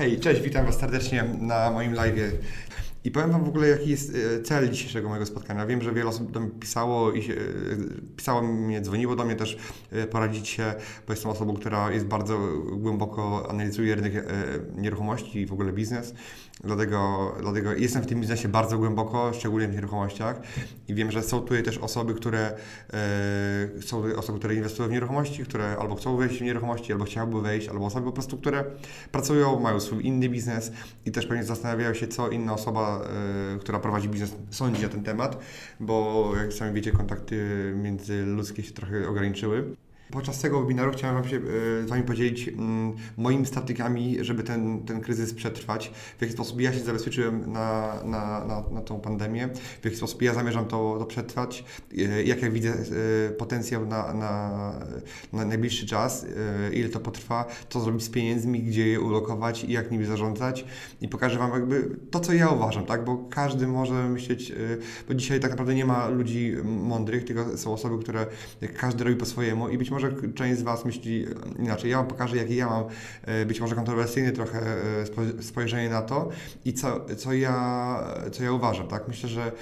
Hej, cześć, witam Was serdecznie na moim live. I powiem Wam w ogóle, jaki jest e, cel dzisiejszego mojego spotkania. Wiem, że wiele osób do mnie pisało i się, e, pisało mnie, dzwoniło do mnie też e, poradzić się, bo jestem osobą, która jest bardzo głęboko analizuje rynek nieruchomości i w ogóle biznes. Dlatego, dlatego jestem w tym biznesie bardzo głęboko, szczególnie w nieruchomościach i wiem, że są tutaj też osoby, które e, są osoby, które inwestują w nieruchomości, które albo chcą wejść w nieruchomości, albo chciałyby wejść, albo osoby po prostu, które pracują, mają swój inny biznes i też pewnie zastanawiają się, co inna osoba, e, która prowadzi biznes, sądzi na ten temat, bo jak sami wiecie, kontakty międzyludzkie się trochę ograniczyły. Podczas tego webinaru chciałem Wam się e, z Wami podzielić mm, moimi strategiami, żeby ten, ten kryzys przetrwać. W jaki sposób ja się zabezpieczyłem na, na, na, na tą pandemię, w jaki sposób ja zamierzam to, to przetrwać, e, jak ja widzę e, potencjał na, na, na najbliższy czas, ile to potrwa, co zrobić z pieniędzmi, gdzie je ulokować i jak nimi zarządzać. I pokażę Wam jakby to, co ja uważam, tak? bo każdy może myśleć, bo dzisiaj tak naprawdę nie ma ludzi mądrych, tylko są osoby, które każdy robi po swojemu i być może może część z Was myśli inaczej. Ja Wam pokażę, jakie ja mam e, być może kontrowersyjne trochę e, spojrzenie na to i co, co, ja, co ja uważam. Tak? Myślę, że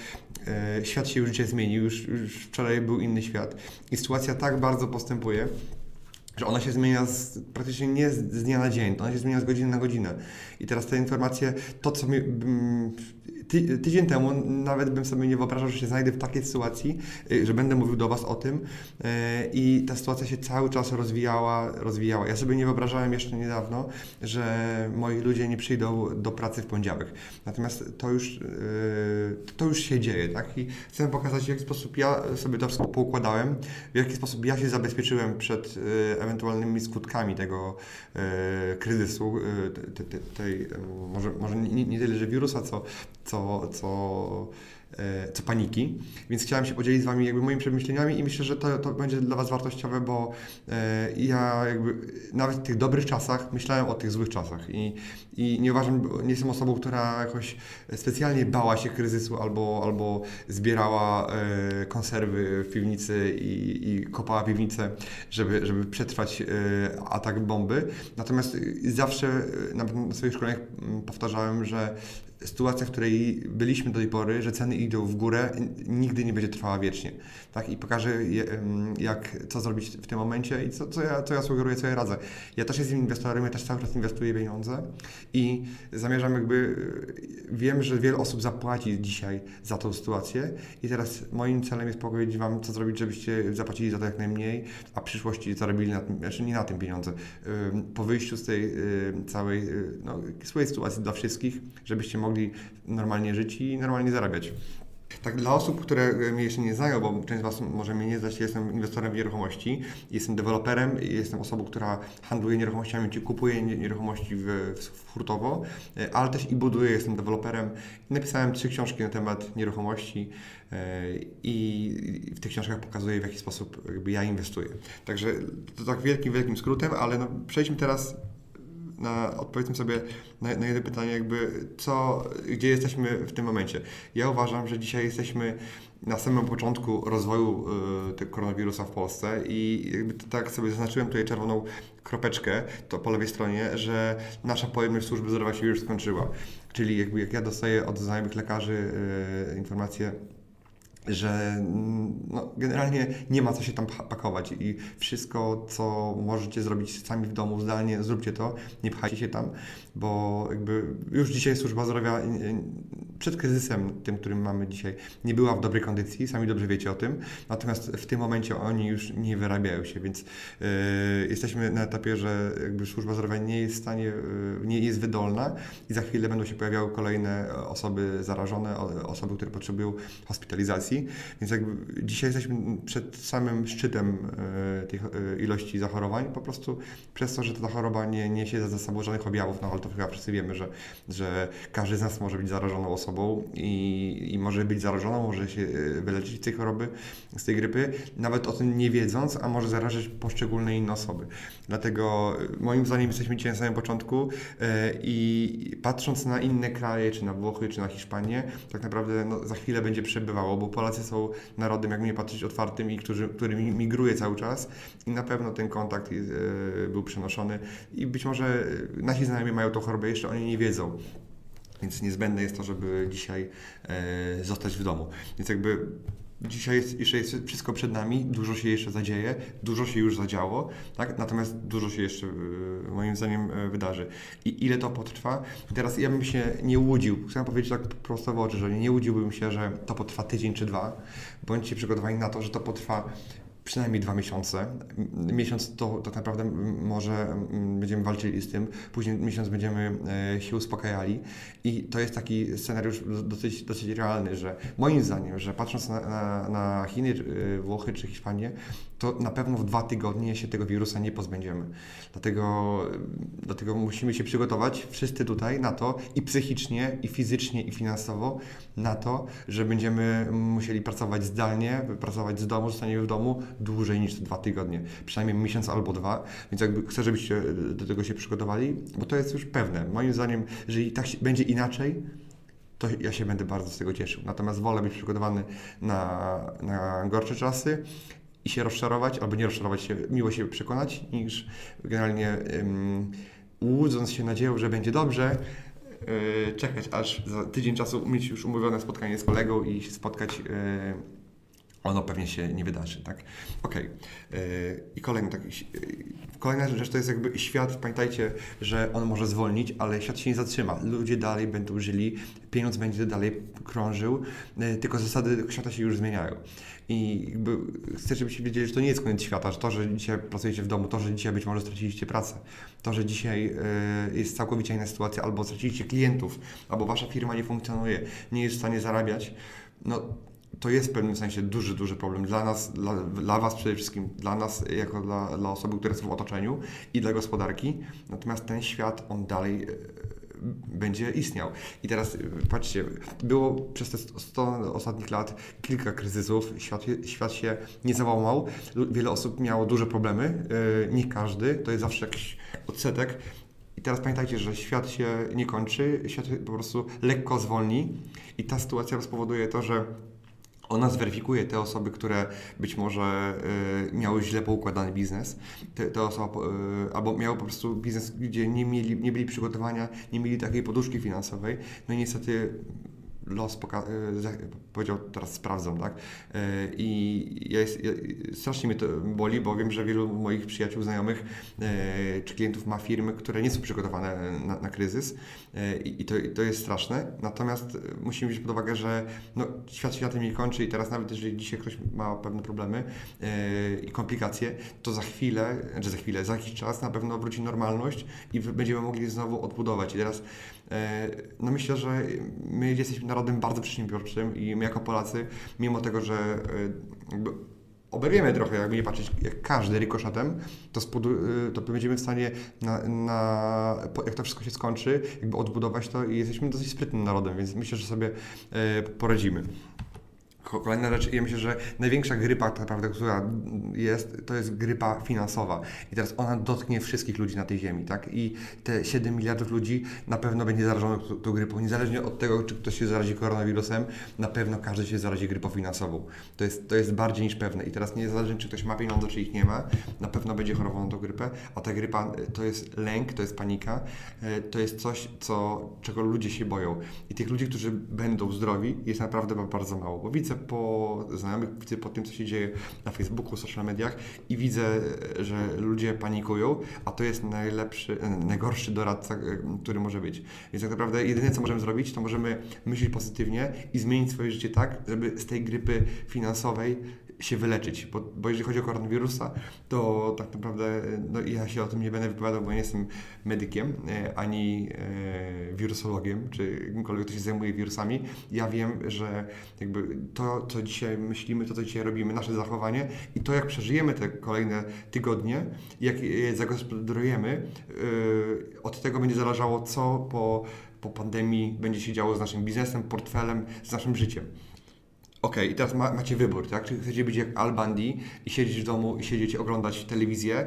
e, świat się już dzisiaj zmienił, już, już wczoraj był inny świat i sytuacja tak bardzo postępuje, że ona się zmienia z, praktycznie nie z, dnia na dzień, to ona się zmienia z godziny na godzinę. I teraz te informacje, to co mi, ty, tydzień temu nawet bym sobie nie wyobrażał, że się znajdę w takiej sytuacji, y, że będę mówił do Was o tym y, i ta sytuacja się cały czas rozwijała, rozwijała. Ja sobie nie wyobrażałem jeszcze niedawno, że moi ludzie nie przyjdą do pracy w poniedziałek. Natomiast to już, y, to już się dzieje, tak? I chcę pokazać, w jaki sposób ja sobie to wszystko poukładałem, w jaki sposób ja się zabezpieczyłem przed ewentualnymi skutkami tego kryzysu, tej, może, może nie, nie tyle, że wirusa, co, co co, co E, co paniki. Więc chciałem się podzielić z Wami jakby moimi przemyśleniami i myślę, że to, to będzie dla Was wartościowe, bo e, ja jakby nawet w tych dobrych czasach myślałem o tych złych czasach i, i nie uważam, nie jestem osobą, która jakoś specjalnie bała się kryzysu albo, albo zbierała e, konserwy w piwnicy i, i kopała piwnicę, żeby, żeby przetrwać atak bomby. Natomiast zawsze na swoich szkoleniach powtarzałem, że sytuacja, w której byliśmy do tej pory, że ceny idą w górę, nigdy nie będzie trwała wiecznie. Tak? I pokażę, jak, co zrobić w tym momencie i co, co, ja, co ja sugeruję, co ja radzę. Ja też jestem inwestorem, ja też cały czas inwestuję pieniądze i zamierzam jakby, wiem, że wiele osób zapłaci dzisiaj za tą sytuację i teraz moim celem jest powiedzieć Wam, co zrobić, żebyście zapłacili za to jak najmniej, a w przyszłości zarobili na tym, znaczy nie na tym pieniądze. Po wyjściu z tej całej no, swojej sytuacji dla wszystkich, żebyście mogli normalnie żyć i normalnie zarabiać. Tak, dla osób, które mnie jeszcze nie znają, bo część z Was może mnie nie znać, jestem inwestorem w nieruchomości, jestem deweloperem, jestem osobą, która handluje nieruchomościami, czy kupuje nieruchomości w, w hurtowo, ale też i buduję, jestem deweloperem. Napisałem trzy książki na temat nieruchomości e, i w tych książkach pokazuję, w jaki sposób ja inwestuję. Także to tak wielkim, wielkim skrótem, ale no, przejdźmy teraz na, odpowiedzmy sobie na, na jedno pytanie, jakby co, gdzie jesteśmy w tym momencie. Ja uważam, że dzisiaj jesteśmy na samym początku rozwoju y, tego koronawirusa w Polsce i jakby tak sobie zaznaczyłem tutaj czerwoną kropeczkę, to po lewej stronie, że nasza pojemność służby zdrowia się już skończyła. Czyli jakby jak ja dostaję od znajomych lekarzy y, informacje, że mm, no, generalnie nie ma co się tam pakować i wszystko, co możecie zrobić sami w domu, zdalnie, zróbcie to, nie pchajcie się tam, bo jakby już dzisiaj służba zdrowia przed kryzysem, tym, którym mamy dzisiaj, nie była w dobrej kondycji, sami dobrze wiecie o tym, natomiast w tym momencie oni już nie wyrabiają się, więc yy, jesteśmy na etapie, że jakby służba zdrowia nie jest w stanie, yy, nie jest wydolna i za chwilę będą się pojawiały kolejne osoby zarażone, osoby, które potrzebują hospitalizacji więc jakby dzisiaj jesteśmy przed samym szczytem e, tych e, ilości zachorowań, po prostu przez to, że to zachorowanie nie niesie za sobą żadnych objawów, no ale to chyba wszyscy wiemy, że, że każdy z nas może być zarażoną osobą i, i może być zarażoną, może się e, wyleczyć z tej choroby, z tej grypy, nawet o tym nie wiedząc, a może zarażać poszczególne inne osoby. Dlatego moim zdaniem jesteśmy dzisiaj na samym początku i patrząc na inne kraje, czy na Włochy, czy na Hiszpanię, tak naprawdę no, za chwilę będzie przebywało, bo Polacy są narodem, jak mnie patrzeć, otwartym i którzy, który migruje cały czas i na pewno ten kontakt e, był przenoszony i być może nasi znajomi mają tą chorobę, jeszcze oni nie wiedzą. Więc niezbędne jest to, żeby dzisiaj e, zostać w domu. Więc jakby Dzisiaj jest, jeszcze jest wszystko przed nami, dużo się jeszcze zadzieje, dużo się już zadziało, tak? natomiast dużo się jeszcze e, moim zdaniem e, wydarzy. I ile to potrwa? teraz ja bym się nie łudził, chcę powiedzieć tak prosto w oczy, że nie łudziłbym się, że to potrwa tydzień czy dwa. Bądźcie przygotowani na to, że to potrwa przynajmniej dwa miesiące. Miesiąc to tak naprawdę może będziemy walczyli z tym, później miesiąc będziemy e, się uspokajali i to jest taki scenariusz dosyć, dosyć realny, że moim zdaniem, że patrząc na, na, na Chiny, e, Włochy czy Hiszpanię, to na pewno w dwa tygodnie się tego wirusa nie pozbędziemy. Dlatego, dlatego musimy się przygotować wszyscy tutaj na to i psychicznie, i fizycznie, i finansowo na to, że będziemy musieli pracować zdalnie, pracować z domu, zostaniemy w domu dłużej niż dwa tygodnie, przynajmniej miesiąc albo dwa, więc jakby chcę, żebyście do tego się przygotowali, bo to jest już pewne. Moim zdaniem, jeżeli tak będzie inaczej, to ja się będę bardzo z tego cieszył. Natomiast wolę być przygotowany na, na gorsze czasy i się rozczarować, albo nie rozczarować się, miło się przekonać, niż generalnie um, łudząc się nadzieją, że będzie dobrze, czekać aż za tydzień czasu mieć już umówione spotkanie z kolegą i się spotkać yy, ono pewnie się nie wydarzy, tak? Okej. Okay. I kolejny taki, kolejna rzecz to jest jakby świat, pamiętajcie, że on może zwolnić, ale świat się nie zatrzyma. Ludzie dalej będą żyli, pieniądz będzie dalej krążył, tylko zasady świata się już zmieniają. I jakby chcę, żebyście wiedzieli, że to nie jest koniec świata, że to, że dzisiaj pracujecie w domu, to, że dzisiaj być może straciliście pracę, to, że dzisiaj e, jest całkowicie inna sytuacja, albo straciliście klientów, albo wasza firma nie funkcjonuje, nie jest w stanie zarabiać, no to jest w pewnym sensie duży, duży problem dla nas, dla, dla Was przede wszystkim, dla nas jako dla, dla osoby, które są w otoczeniu i dla gospodarki. Natomiast ten świat, on dalej e, będzie istniał. I teraz e, patrzcie, było przez te 100 ostatnich lat kilka kryzysów, świat, świat się nie załamał, wiele osób miało duże problemy, e, nie każdy, to jest zawsze jakiś odsetek. I teraz pamiętajcie, że świat się nie kończy, świat po prostu lekko zwolni i ta sytuacja spowoduje to, że ona zweryfikuje te osoby, które być może y, miały źle poukładany biznes, te, te osoby, y, albo miały po prostu biznes, gdzie nie, mieli, nie byli przygotowania, nie mieli takiej poduszki finansowej. No i niestety los y, powiedział, teraz sprawdzam, tak? Y, I ja jest, ja, strasznie mnie to boli, bo wiem, że wielu moich przyjaciół, znajomych y, czy klientów ma firmy, które nie są przygotowane na, na kryzys i, i to, to, jest straszne. Natomiast musimy wziąć pod uwagę, że no, świat światem nie kończy i teraz nawet jeżeli dzisiaj ktoś ma pewne problemy i komplikacje, to za chwilę, czy znaczy za chwilę, za jakiś czas na pewno wróci normalność i będziemy mogli znowu odbudować. I teraz E, no myślę, że my jesteśmy narodem bardzo przedsiębiorczym i my jako Polacy, mimo tego, że e, jakby oberwiemy trochę, jakby nie patrzeć, jak każdy rykoszetem, to, e, to będziemy w stanie, na, na, jak to wszystko się skończy, jakby odbudować to i jesteśmy dosyć sprytnym narodem, więc myślę, że sobie poradzimy. Kolejna rzecz, ja myślę, że największa grypa tak naprawdę, która jest, to jest grypa finansowa. I teraz ona dotknie wszystkich ludzi na tej ziemi, tak? I te 7 miliardów ludzi na pewno będzie zarażonych tą, tą grypą. Niezależnie od tego, czy ktoś się zarazi koronawirusem, na pewno każdy się zarazi grypą finansową. To jest, to jest bardziej niż pewne. I teraz niezależnie, czy ktoś ma pieniądze, czy ich nie ma, na pewno będzie chorował na tą grypę, a ta grypa to jest lęk, to jest panika, e, to jest coś, co, czego ludzie się boją. I tych ludzi, którzy będą zdrowi, jest naprawdę bardzo mało. Bo widzę po znajomych, widzę po tym, co się dzieje na Facebooku, social mediach i widzę, że ludzie panikują, a to jest najlepszy, najgorszy doradca, e, który może być. Więc tak naprawdę jedyne, co możemy zrobić, to możemy myśleć pozytywnie i zmienić swoje życie tak, żeby z tej grypy finansowej się wyleczyć, bo, bo jeżeli chodzi o koronawirusa, to tak naprawdę no, ja się o tym nie będę wypowiadał, bo nie jestem medykiem, e, ani e, wirusologiem, czy kimkolwiek, kto się zajmuje wirusami. Ja wiem, że jakby to, co dzisiaj myślimy, to, co dzisiaj robimy, nasze zachowanie i to, jak przeżyjemy te kolejne tygodnie, jak je zagospodarujemy, e, od tego będzie zależało, co po, po pandemii będzie się działo z naszym biznesem, portfelem, z naszym życiem. Okej, okay, i teraz ma, macie wybór, tak? Czy chcecie być jak Al Bundy i siedzieć w domu i siedzieć, oglądać telewizję,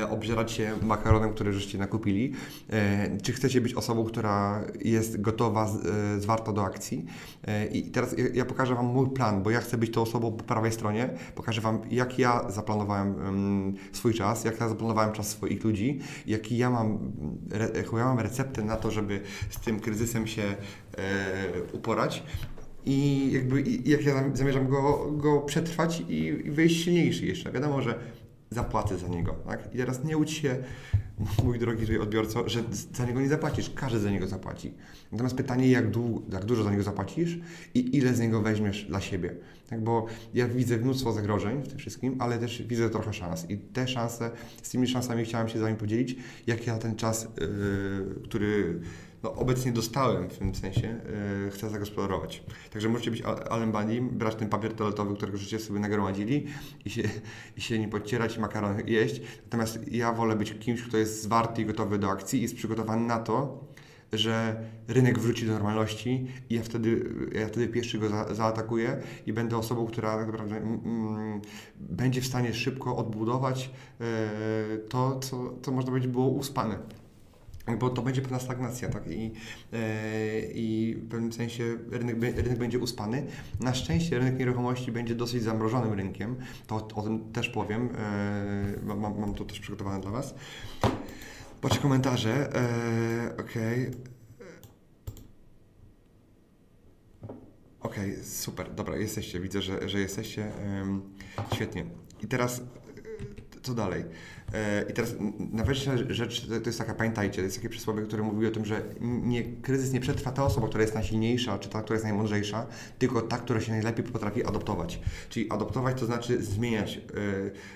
e, obżerać się makaronem, który żeście nakupili, e, czy chcecie być osobą, która jest gotowa, z, e, zwarta do akcji. E, I teraz ja, ja, pokażę Wam mój plan, bo ja chcę być tą osobą po prawej stronie. Pokażę Wam, jak ja zaplanowałem swój czas, jak ja zaplanowałem czas swoich ludzi, jaki ja mam, re, jaką ja mam receptę na to, żeby z tym kryzysem się e, uporać i jakby jak ja zamierzam go, go przetrwać i, i wyjść silniejszy jeszcze. Wiadomo, że zapłacę za niego. Tak? I teraz nie łudź się, mój drogi odbiorco, że za niego nie zapłacisz. Każdy za niego zapłaci. Natomiast pytanie, jak, jak dużo za niego zapłacisz i ile z niego weźmiesz dla siebie. Tak? Bo ja widzę mnóstwo zagrożeń w tym wszystkim, ale też widzę trochę szans. I te szanse, z tymi szansami chciałem się z Wami podzielić, jak ja ten czas, yy, który no, obecnie dostałem w tym sensie, yy, chcę zagospodarować. Także możecie być Alem brać ten papier toaletowy, którego żeście sobie nagromadzili i się, i się nie podcierać makaron jeść. Natomiast ja wolę być kimś, kto jest zwarty i gotowy do akcji i jest przygotowany na to, że rynek wróci do normalności i ja wtedy, ja wtedy pierwszy go za, zaatakuję i będę osobą, która tak naprawdę mm, mm będzie w stanie szybko odbudować e, to, co, co można powiedzieć było uspane bo to będzie pewna stagnacja, tak? I, e, i w pewnym sensie rynek, rynek będzie uspany. Na szczęście rynek nieruchomości będzie dosyć zamrożonym rynkiem, to o tym też powiem, e, mam, mam to też przygotowane dla Was. Patrzę komentarze, e, okej. Okay. Okej, okay, super, dobra, jesteście, widzę, że, że jesteście. świetnie. I teraz co dalej? E, I teraz najważniejsza rzecz to jest taka, pamiętajcie, to jest takie przysłowie, które mówi o tym, że nie, kryzys nie przetrwa. Ta osoba, która jest najsilniejsza, czy ta, która jest najmądrzejsza, tylko ta, która się najlepiej potrafi adoptować. Czyli adoptować to znaczy zmieniać, e,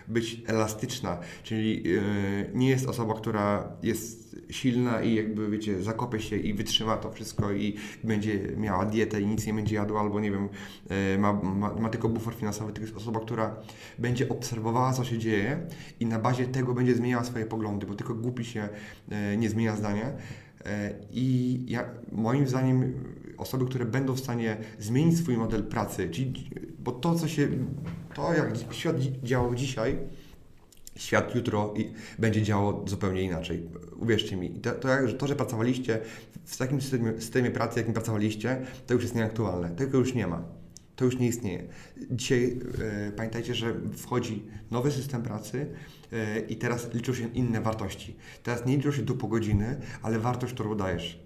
być elastyczna, czyli e, nie jest osoba, która jest silna i jakby, wiecie, zakopie się i wytrzyma to wszystko i będzie miała dietę i nic nie będzie jadła, albo nie wiem, ma, ma, ma tylko bufor finansowy, tylko jest osoba, która będzie obserwowała, co się dzieje i na bazie tego tego będzie zmieniała swoje poglądy, bo tylko głupi się e, nie zmienia zdania. E, I ja, moim zdaniem osoby, które będą w stanie zmienić swój model pracy, czyli, bo to, co się, to jak świat działał dzisiaj, świat jutro będzie działał zupełnie inaczej. Uwierzcie mi. To, to, to, że pracowaliście w takim systemie, systemie pracy, jakim pracowaliście, to już jest nieaktualne. Tego już nie ma to już nie istnieje. Dzisiaj e, pamiętajcie, że wchodzi nowy system pracy i teraz liczą się inne wartości. Teraz nie liczą się tu po godziny, ale wartość, którą dajesz.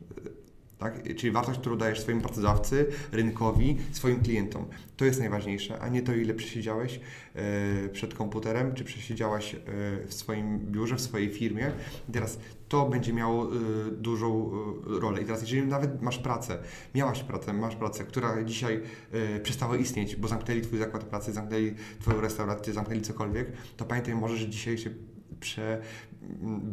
Tak? Czyli wartość, którą dajesz swoim pracodawcy, rynkowi, swoim klientom. To jest najważniejsze, a nie to, ile przesiedziałeś e, przed komputerem, czy przesiedziałaś e, w swoim biurze, w swojej firmie. I teraz to będzie miało e, dużą e, rolę. I teraz, jeżeli nawet masz pracę, miałaś pracę, masz pracę, która dzisiaj e, przestała istnieć, bo zamknęli Twój zakład pracy, zamknęli Twoją restaurację, zamknęli cokolwiek, to pamiętaj może, że dzisiaj się prze,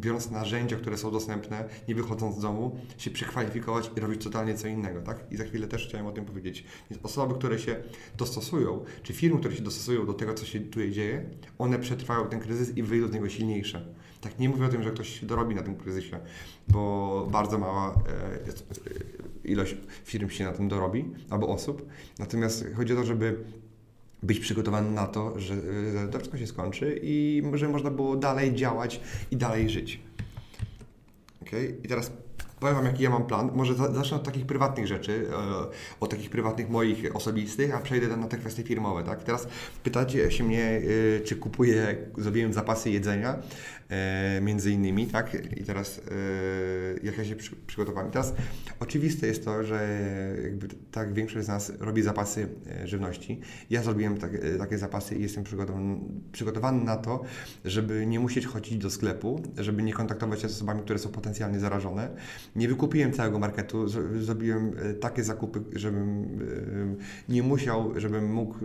biorąc narzędzia, które są dostępne, nie wychodząc z domu, się przekwalifikować i robić totalnie co innego, tak? I za chwilę też chciałem o tym powiedzieć. Więc osoby, które się dostosują, czy firmy, które się dostosują do tego, co się tu dzieje, one przetrwają ten kryzys i wyjdą z niego silniejsze. Tak, nie mówię o tym, że ktoś dorobi na tym kryzysie, bo bardzo mała e, e, ilość firm się na tym dorobi, albo osób. Natomiast chodzi o to, żeby być przygotowany na to, że, to wszystko się skończy i że można było dalej działać i dalej żyć. Okay? I teraz powiem Wam, jaki ja mam plan. Może zacznę od takich prywatnych rzeczy, e, od takich prywatnych moich osobistych, a przejdę na te kwestie firmowe. Tak? Teraz pytacie się mnie, czy kupuję, zrobiłem zapasy jedzenia, e, między innymi, tak? I teraz jak ja się przygotowałem. Teraz oczywiste jest to, że jakby tak większość z nas robi zapasy żywności. Ja zrobiłem tak, takie zapasy i jestem przygotowany, przygotowany na to, żeby nie musieć chodzić do sklepu, żeby nie kontaktować się z osobami, które są potencjalnie zarażone, Nie wykupiłem całego marketu, zrobiłem e, takie zakupy, żebym nie musiał, żebym mógł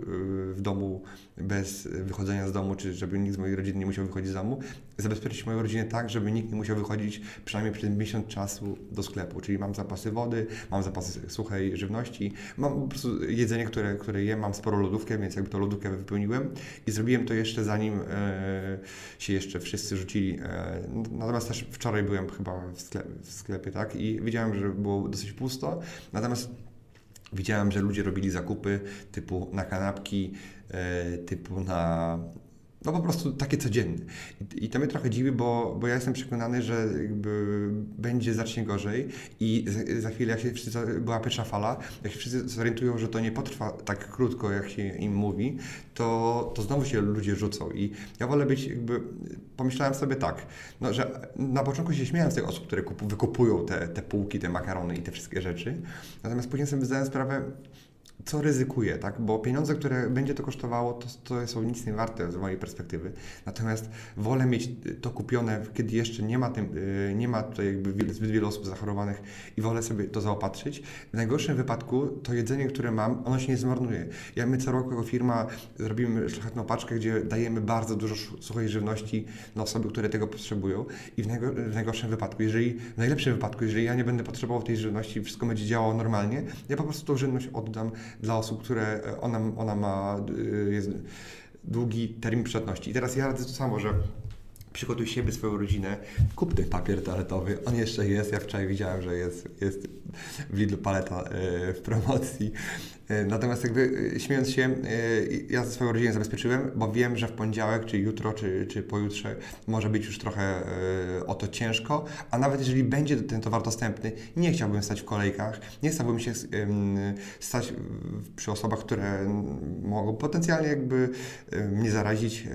w domu bez wychodzenia z domu, czy żeby nikt z mojej rodziny nie musiał wychodzić z domu, zabezpieczyć moją rodzinę tak, żeby nikt nie musiał wychodzić przynajmniej przez miesiąc czasu do sklepu. Czyli mam zapasy wody, mam zapasy suchej żywności, mam po prostu jedzenie, które, które jem, mam sporo lodówkę, więc jakby to lodówkę wypełniłem i zrobiłem to jeszcze zanim e, się jeszcze wszyscy rzucili. E, natomiast też wczoraj byłem chyba w sklepie, w sklepie, tak? I widziałem, że było dosyć pusto. Natomiast Widziałem, że ludzie robili zakupy typu na kanapki, e, typu na no po prostu takie codzienne. I, to mnie trochę dziwi, bo, bo ja jestem przekonany, że będzie zacznie gorzej i za, za chwilę, jak się wszyscy, była pierwsza fala, jak się wszyscy zorientują, że to nie potrwa tak krótko, jak się im mówi, to, to znowu się ludzie rzucą. I ja wolę być jakby, pomyślałem sobie tak, no, że na początku się śmiałem z tych osób, które kup, wykupują te, te półki, te makarony i te wszystkie rzeczy, natomiast później sobie zdałem sprawę, co ryzykuję, tak? Bo pieniądze, które będzie to kosztowało, to, to są nic nie warte z mojej perspektywy. Natomiast wolę mieć to kupione, kiedy jeszcze nie ma, tym, y, nie ma tutaj jakby zbyt wielu osób zachorowanych i wolę sobie to zaopatrzyć. W najgorszym wypadku to jedzenie, które mam, ono się nie zmarnuje. Ja my co roku jako firma zrobimy szlachetną paczkę, gdzie dajemy bardzo dużo suchej żywności na osoby, które tego potrzebują i w najgorszym wypadku, jeżeli, w najlepszym wypadku, jeżeli ja nie będę potrzebował tej żywności, wszystko będzie działało normalnie, ja po prostu tą żywność oddam dla osób, które e, ona, ona ma e, jest długi termin przydatności. I teraz ja radzę to samo, że przygotuj siebie, swoją rodzinę, kup ten papier toaletowy, on jeszcze jest, ja wczoraj widziałem, że jest, jest w Lidlu paleta e, w promocji, natomiast jakby e, śmiejąc się, e, ja ze swoją rodzinę zabezpieczyłem, bo wiem, że w poniedziałek, czy jutro, czy, czy pojutrze może być już trochę o to ciężko, a nawet jeżeli będzie ten towar dostępny, nie chciałbym stać w kolejkach, nie chciałbym się stać przy osobach, które mogą potencjalnie jakby mnie zarazić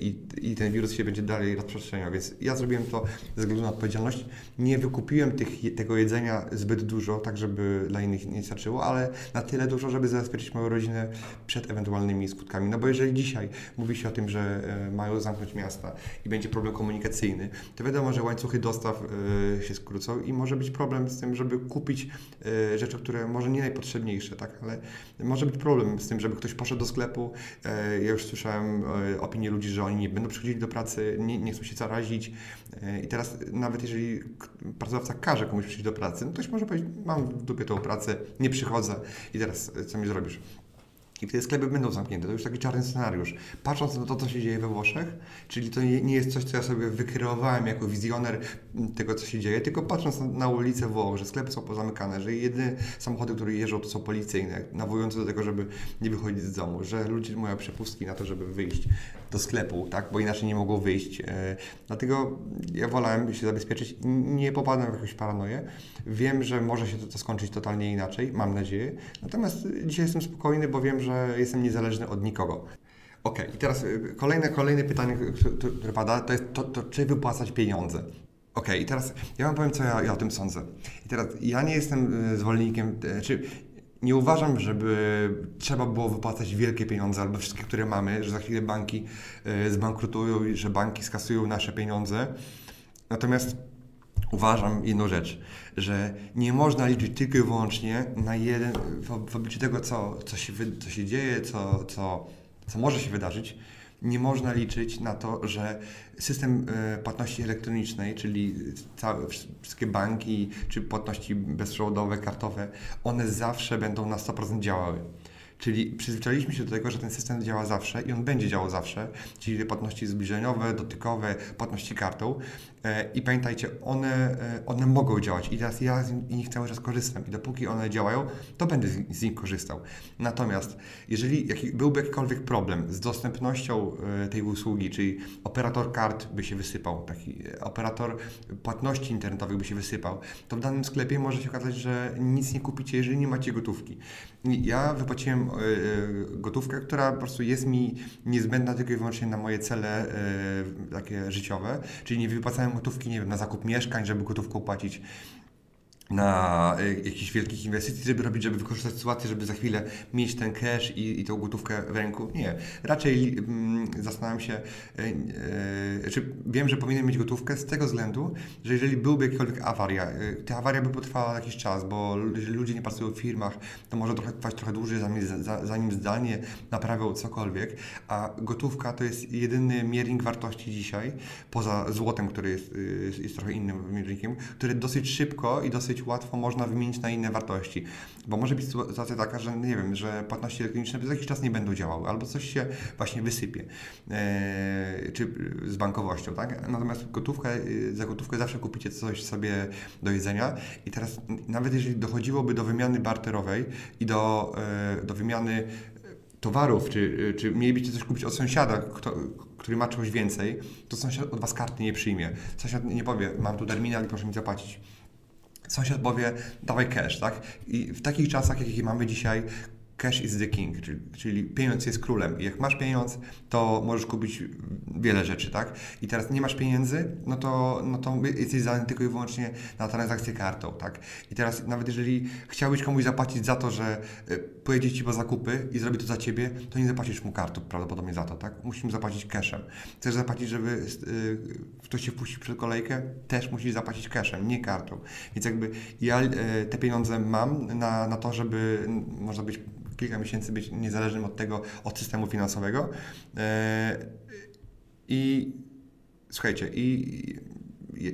i, i ten wirus się będzie dalej rozprzestrzeniał, więc ja zrobiłem to ze względu na odpowiedzialność. Nie wykupiłem tych, tego jedzenia zbyt dużo, tak żeby dla innych nie starczyło, ale na tyle dużo, żeby zabezpieczyć moją rodzinę przed ewentualnymi skutkami. No bo jeżeli dzisiaj mówi się o tym, że e, mają zamknąć miasta i będzie problem komunikacyjny, to wiadomo, że łańcuchy dostaw e, się skrócą i może być problem z tym, żeby kupić e, rzeczy, które może nie najpotrzebniejsze, tak, ale może być problem z tym, żeby ktoś poszedł do sklepu. Ja już słyszałem opinie ludzi, że oni nie będą przychodzili do pracy, nie, nie chcą się zarazić i teraz nawet jeżeli pracodawca każe komuś przyjść do pracy, no ktoś może powiedzieć, mam w dupie tą pracę, nie przychodzę i teraz co mi zrobisz? I wtedy sklepy będą zamknięte. To już taki czarny scenariusz. Patrząc na to, co się dzieje we Włoszech, czyli to nie jest coś, co ja sobie wykreowałem jako wizjoner tego, co się dzieje, tylko patrząc na, ulicę Włoch, że sklepy są pozamykane, że jedyne samochody, które jeżdżą, to są policyjne, nawołujące do tego, żeby nie wychodzić z domu, że ludzie mają przepustki na to, żeby wyjść do sklepu, tak, bo inaczej nie mogą wyjść. E, dlatego ja wolałem się zabezpieczyć. Nie popadłem w jakąś paranoję. Wiem, że może się to, to skończyć totalnie inaczej, mam nadzieję. Natomiast dzisiaj jestem spokojny, bo wiem, że jestem niezależny od nikogo. Ok, i teraz y, kolejne, kolejne pytanie, które pada, to jest to, to czy wypłacać pieniądze. Ok, i teraz ja Wam powiem, co ja, ja, o tym sądzę. I teraz ja nie jestem y, zwolennikiem, czy nie uważam, żeby trzeba było wypłacać wielkie pieniądze albo wszystkie, które mamy, że za chwilę banki zbankrutują i że banki skasują nasze pieniądze. Natomiast uważam jedną rzecz, że nie można liczyć tylko i wyłącznie na jeden, w, w obliczu tego, co, co, się, co się dzieje, co, co, co może się wydarzyć, nie można liczyć na to, że system e, płatności elektronicznej, czyli całe, wszystkie banki czy płatności bezprzewodowe, kartowe, one zawsze będą na 100% działały. Czyli przyzwyczailiśmy się do tego, że ten system działa zawsze i on będzie działał zawsze, czyli płatności zbliżeniowe, dotykowe, płatności kartą. E, I pamiętajcie, one, e, one mogą działać i teraz ja z nich cały czas korzystam i dopóki one działają, to będę z nich korzystał. Natomiast jeżeli byłby jakikolwiek problem z dostępnością e, tej usługi, czyli operator kart by się wysypał, taki operator płatności internetowych by się wysypał, to w danym sklepie może się okazać, że nic nie kupicie, jeżeli nie macie gotówki. Ja wypłaciłem gotówkę, która po prostu jest mi niezbędna tylko i wyłącznie na moje cele takie życiowe, czyli nie wypłacałem gotówki, nie wiem, na zakup mieszkań, żeby gotówką płacić na y, jakichś wielkich inwestycji, żeby robić, żeby wykorzystać sytuację, żeby za chwilę mieć ten cash i, i tą gotówkę w ręku. Nie. Raczej mm, zastanawiam się, y, y, czy wiem, że powinienem mieć gotówkę z tego względu, że jeżeli byłby jakakolwiek awaria, y, ta awaria by potrwała jakiś czas, bo jeżeli ludzie nie pracują w firmach, to może trochę trwać trochę dłużej, zanim, zanim zdalnie naprawią cokolwiek, a gotówka to jest jedyny miernik wartości dzisiaj, poza złotem, który jest, y, jest trochę innym miernikiem, który dosyć szybko i dosyć dosyć łatwo można wymienić na inne wartości. Bo może być sytuacja taka, że nie wiem, że płatności elektroniczne przez jakiś czas nie będą działały, albo coś się właśnie wysypie, e, czy z bankowością, tak? Natomiast gotówkę, e, za gotówkę zawsze kupicie coś sobie do jedzenia i teraz nawet jeżeli dochodziłoby do wymiany barterowej i do, e, do wymiany towarów, czy, czy mielibyście coś kupić od sąsiada, kto, który ma czegoś więcej, to sąsiad od Was karty nie przyjmie. Sąsiad nie powie, mam tu terminal i proszę mi zapłacić Sąsiad powie, dawaj cash, tak? I w takich czasach, jakie mamy dzisiaj, cash is the king, czyli, czyli, pieniądz jest królem. I jak masz pieniądz, to możesz kupić wiele rzeczy, tak? I teraz nie masz pieniędzy, no to, no to jesteś zdany tylko i wyłącznie na transakcję kartą, tak? I teraz nawet jeżeli chciałbyś komuś zapłacić za to, że y, pojedzie Ci po zakupy i zrobi to za Ciebie, to nie zapłacisz mu kartą prawdopodobnie za to, tak? Musisz mu zapłacić cashem. Chcesz zapłacić, żeby y, ktoś się wpuścił przed kolejkę, też musisz zapłacić cashem, nie kartą. Więc jakby ja y, te pieniądze mam na, na to, żeby można być kilka miesięcy być niezależnym od tego, od systemu finansowego. E, I słuchajcie, i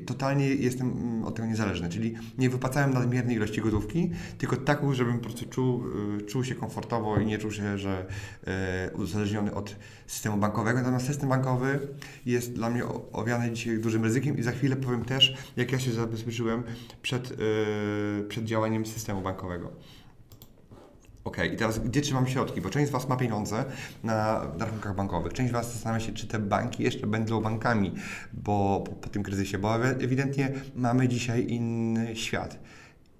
totalnie jestem mm, od tego niezależny, czyli nie wypłacałem nadmiernej ilości gotówki, tylko taką, żebym po prostu czuł, y, czuł się komfortowo i nie czuł się, że e, uzależniony od systemu bankowego. Natomiast system bankowy jest dla mnie owiany dzisiaj dużym ryzykiem i za chwilę powiem też, jak ja się zabezpieczyłem przed, e, przed działaniem systemu bankowego. Ok, i teraz gdzie trzymam środki? Bo część z Was ma pieniądze na, rachunkach bankowych. Część z Was zastanawia się, czy te banki jeszcze będą bankami bo, po, po tym kryzysie, bo ewidentnie mamy dzisiaj inny świat.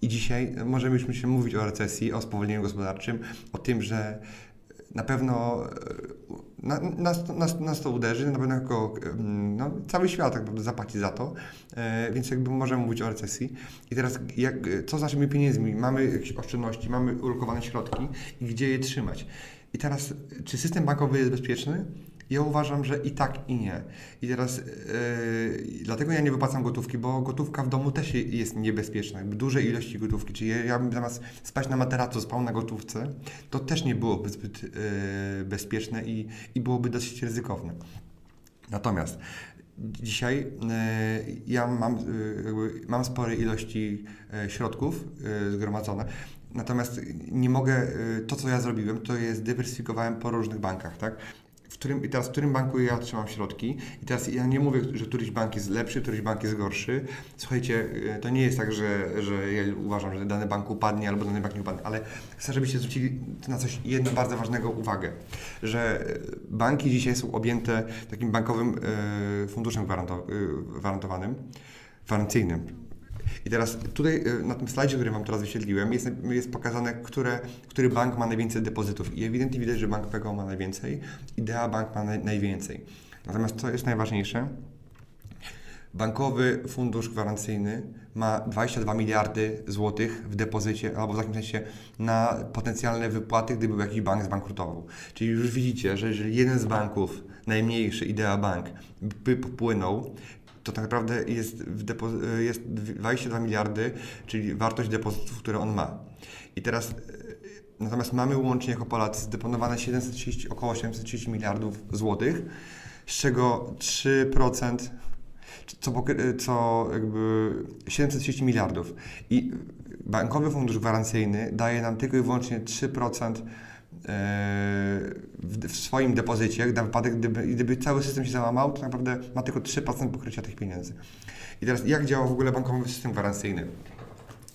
I dzisiaj możemy już mówić o recesji, o spowolnieniu gospodarczym, o tym, że na pewno na, nas, nas, nas to uderzy, na pewno jako, no, cały świat tak naprawdę zapłaci za to, e, więc jakby możemy mówić o recesji. I teraz jak, co z naszymi pieniędzmi? Mamy jakieś oszczędności, mamy ulokowane środki i gdzie je trzymać? I teraz, czy system bankowy jest bezpieczny? Ja uważam, że i tak, i nie. I teraz yy, dlatego ja nie wypłacam gotówki, bo gotówka w domu też jest niebezpieczna. Duże ilości gotówki, czyli ja, bym zamiast spać na materacu, spał na gotówce, to też nie byłoby zbyt yy, bezpieczne i, i byłoby dosyć ryzykowne. Natomiast dzisiaj yy, ja mam, mam spore ilości środków zgromadzone, Natomiast nie mogę, to co ja zrobiłem, to jest dywersyfikowałem po różnych bankach, tak? W którym, i teraz w którym banku ja otrzymam środki. I teraz ja nie mówię, że któryś bank jest lepszy, któryś bank jest gorszy. Słuchajcie, e, to nie jest tak, że, że ja uważam, że dany bank upadnie albo dany bank nie upadnie, ale chcę, żebyście zwrócili na coś jedno bardzo ważnego uwagę, że banki dzisiaj są objęte takim bankowym e, funduszem gwarantowanym, gwarancyjnym i teraz tutaj e, na tym slajdzie, który Wam teraz wyświetliłem, jest, jest pokazane, które, który bank ma najwięcej depozytów. I ewidentnie widać, że bank PKO ma najwięcej, Idea Bank ma naj, najwięcej. Natomiast co jest najważniejsze? Bankowy fundusz gwarancyjny ma 22 miliardy złotych w depozycie, albo w takim sensie na potencjalne wypłaty, gdyby jakiś bank zbankrutował. Czyli już widzicie, że jeżeli jeden z banków, najmniejszy Idea Bank, by popłynął, to tak naprawdę jest, jest 22 miliardy, czyli wartość depozytów, które on ma. I teraz e, natomiast mamy łącznie jako Polacy zdeponowane 730, około 730 miliardów złotych, z czego 3% co, co jakby 730 miliardów. I Bankowy Fundusz Gwarancyjny daje nam tylko i wyłącznie 3% w, w swoim depozycie, na wypadek, gdyby, gdyby cały system się załamał, to naprawdę ma tylko 3% pokrycia tych pieniędzy. I teraz jak działa w ogóle bankowy system gwarancyjny?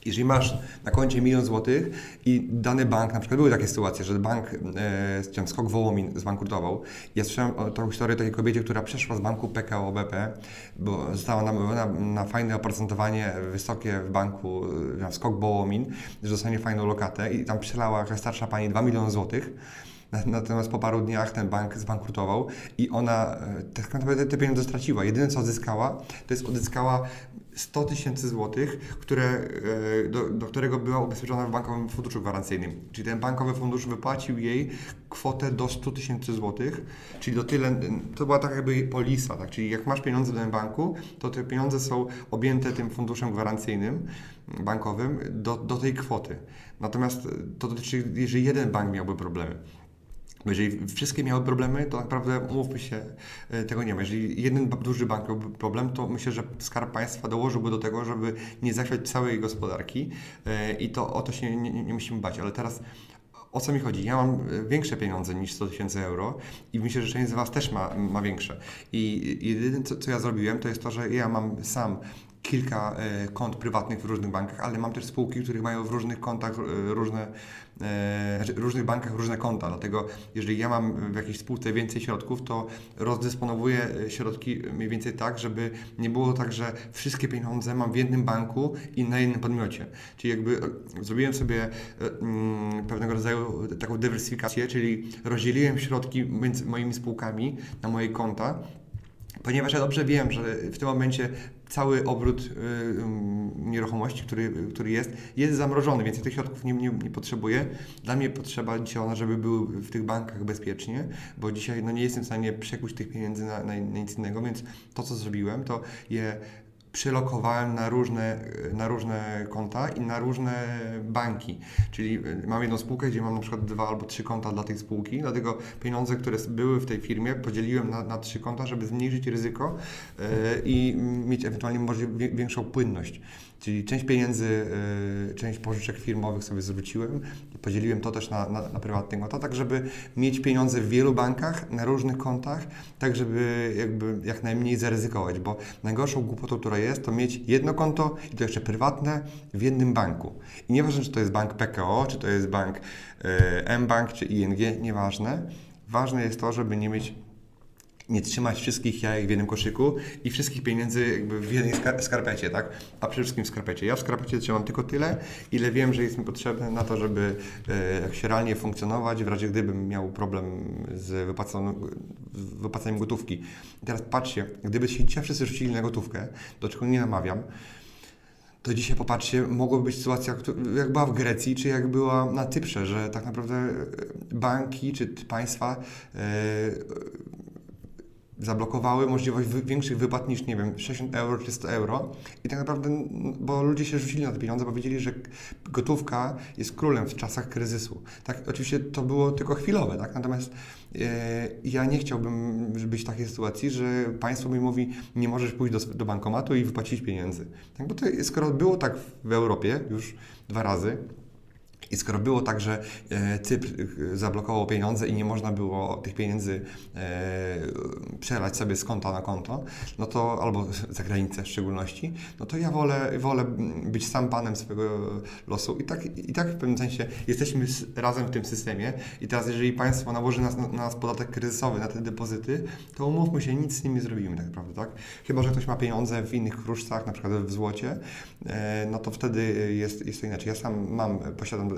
Jeżeli masz na koncie milion złotych i dany bank, na przykład były takie sytuacje, że bank, e, Skok Wołomin zbankrutował. Ja słyszałem tą historię takiej kobiecie, która przeszła z banku PKO BP, bo została namówiona na fajne oprocentowanie wysokie w banku e, Skok Wołomin, że dostanie fajną lokatę i tam przelała jakaś starsza pani 2 miliony złotych Natomiast po paru dniach ten bank zbankrutował i ona e, tak naprawdę te pieniądze straciła. Jedyne co odzyskała, to jest odzyskała 100 tysięcy złotych, które, e, do, do, którego była ubezpieczona w bankowym funduszu gwarancyjnym. Czyli ten bankowy fundusz wypłacił jej kwotę do 100 tysięcy złotych, czyli do tyle, to była tak jakby polisa, tak? czyli jak masz pieniądze w tym banku, to te pieniądze są objęte tym funduszem gwarancyjnym bankowym do, do tej kwoty. Natomiast to dotyczy, jeżeli jeden bank miałby problemy. Bo jeżeli wszystkie miały problemy, to naprawdę umówmy się, e, tego nie ma. Jeżeli jeden duży bank miałby problem, to myślę, że Skarb Państwa dołożyłby do tego, żeby nie zachwiać całej gospodarki e, i to o to się nie, nie, nie musimy bać. Ale teraz o co mi chodzi? Ja mam e, większe pieniądze niż 100 tysięcy euro i myślę, że część z Was też ma, ma większe. I jedyne, co, co ja zrobiłem, to jest to, że ja mam sam kilka kont prywatnych w różnych bankach, ale mam też spółki, które mają w różnych kontach różne E, znaczy w różnych bankach różne konta, dlatego jeżeli ja mam w jakiejś spółce więcej środków, to rozdysponowuję e, środki mniej więcej tak, żeby nie było tak, że wszystkie pieniądze mam w jednym banku i na jednym podmiocie. Czyli jakby e, zrobiłem sobie mm, pewnego rodzaju taką dywersyfikację, czyli rozdzieliłem środki między moimi spółkami na moje konta, ponieważ ja dobrze wiem, że w tym momencie cały obrót y, nieruchomości, który, który jest, jest zamrożony, więc tych środków nie, nie, nie potrzebuję. Dla mnie potrzeba dzisiaj ona, żeby były w tych bankach bezpiecznie, bo dzisiaj no, nie jestem w stanie przekuć tych pieniędzy na, na, na nic innego, więc to, co zrobiłem, to je przylokowałem na różne, na różne konta i na różne banki. Czyli y, mam jedną spółkę, gdzie mam na przykład dwa albo trzy konta dla tej spółki, dlatego pieniądze, które były w tej firmie, podzieliłem na, na trzy konta, żeby zmniejszyć ryzyko yy, i mieć ewentualnie może większą płynność. Czyli część pieniędzy, yy, część pożyczek firmowych sobie zwróciłem i podzieliłem to też na, na, na prywatne konta, tak żeby mieć pieniądze w wielu bankach, na różnych kontach, tak żeby jakby jak najmniej zaryzykować, bo najgorszą głupotą, która jest, to mieć jedno konto i to jeszcze prywatne w jednym banku. I nieważne, czy to jest bank PKO, czy to jest bank yy, M-Bank, czy ING, nieważne. Ważne jest to, żeby nie mieć nie trzymać wszystkich jajek w jednym koszyku i wszystkich pieniędzy jakby w jednej skarpecie, tak? A przede wszystkim w skarpecie. Ja w skarpecie trzymam tylko tyle, ile wiem, że jest mi potrzebne na to, żeby e, się realnie funkcjonować, w razie gdybym miał problem z wypłacaniem gotówki. I teraz patrzcie, gdyby się dzisiaj wszyscy rzucili na gotówkę, do czego nie namawiam, to dzisiaj popatrzcie, mogłaby być sytuacja, jak była w Grecji, czy jak była na Cyprze, że tak naprawdę banki czy państwa yy, zablokowały możliwość większych wypłat niż, nie wiem, 60 euro czy 100 euro. I tak naprawdę, bo ludzie się rzucili na te pieniądze, bo wiedzieli, że gotówka jest królem w czasach kryzysu. Tak, oczywiście to było tylko chwilowe, tak? Natomiast e, ja nie chciałbym być w takiej sytuacji, że państwo mi mówi, nie możesz pójść do, do bankomatu i wypłacić pieniędzy. Tak? Bo to, skoro było tak w Europie już dwa razy, i skoro było tak, że e, Cypr e, zablokował pieniądze i nie można było tych pieniędzy e, przelać sobie z konta na konto, no to albo za granicę w szczególności, no to ja wolę, wolę być sam panem swojego losu. I tak, I tak w pewnym sensie jesteśmy razem w tym systemie. I teraz, jeżeli państwo nałoży nas, na nas podatek kryzysowy na te depozyty, to umówmy się, nic z nimi zrobimy tak naprawdę, tak? Chyba, że ktoś ma pieniądze w innych kruszcach, na przykład w złocie, no to wtedy jest, jest to inaczej. Ja sam mam, posiadam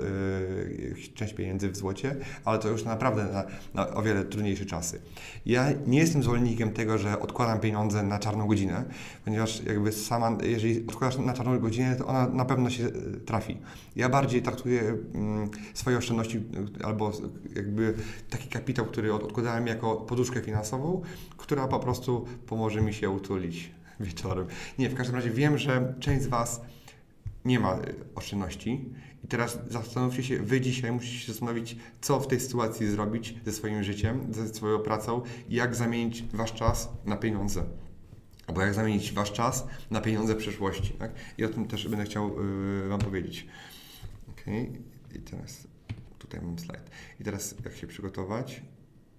część pieniędzy w złocie, ale to już naprawdę na, na o wiele trudniejsze czasy. Ja nie jestem zwolennikiem tego, że odkładam pieniądze na czarną godzinę, ponieważ jakby sama, jeżeli odkładasz na czarną godzinę, to ona na pewno się y, trafi. Ja bardziej traktuję mm, swoje oszczędności y, albo jakby taki kapitał, który odkładałem jako poduszkę finansową, która po prostu pomoże mi się utulić wieczorem. Nie, w każdym razie wiem, że część z Was nie ma oszczędności i teraz zastanówcie się, wy dzisiaj musicie się zastanowić, co w tej sytuacji zrobić ze swoim życiem, ze swoją pracą i jak zamienić wasz czas na pieniądze. Albo jak zamienić wasz czas na pieniądze przyszłości. Tak? I o tym też będę chciał yy, wam powiedzieć. Ok, i teraz tutaj mam slajd. I teraz jak się przygotować.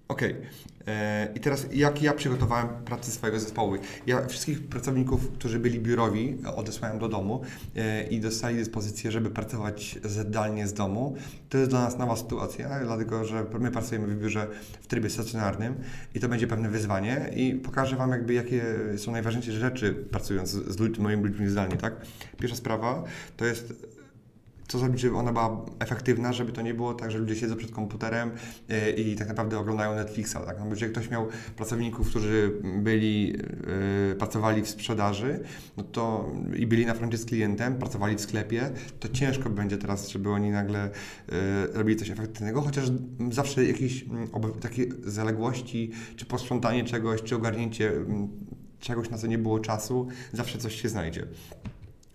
Okej. Okay. E, I teraz jak ja przygotowałem pracę swojego zespołu? Ja wszystkich pracowników, którzy byli biurowi, odesłałem do domu e, i dostali dyspozycję, żeby pracować zdalnie z domu. To jest dla nas nowa sytuacja, dlatego że my pracujemy w biurze w trybie stacjonarnym i to będzie pewne wyzwanie i pokażę Wam jakby jakie są najważniejsze rzeczy pracując z ludźmi, moimi ludźmi zdalnie, tak? Pierwsza sprawa to jest co zrobić, żeby ona była efektywna, żeby to nie było tak, że ludzie siedzą przed komputerem e, i tak naprawdę oglądają Netflixa. Tak? No, jeżeli ktoś miał pracowników, którzy byli, e, pracowali w sprzedaży no to, i byli na froncie z klientem, pracowali w sklepie, to ciężko będzie teraz, żeby oni nagle robili coś efektywnego, chociaż zawsze jakieś takie zaległości, czy posprzątanie czegoś, czy ogarnięcie czegoś, na co nie było czasu, zawsze coś się znajdzie.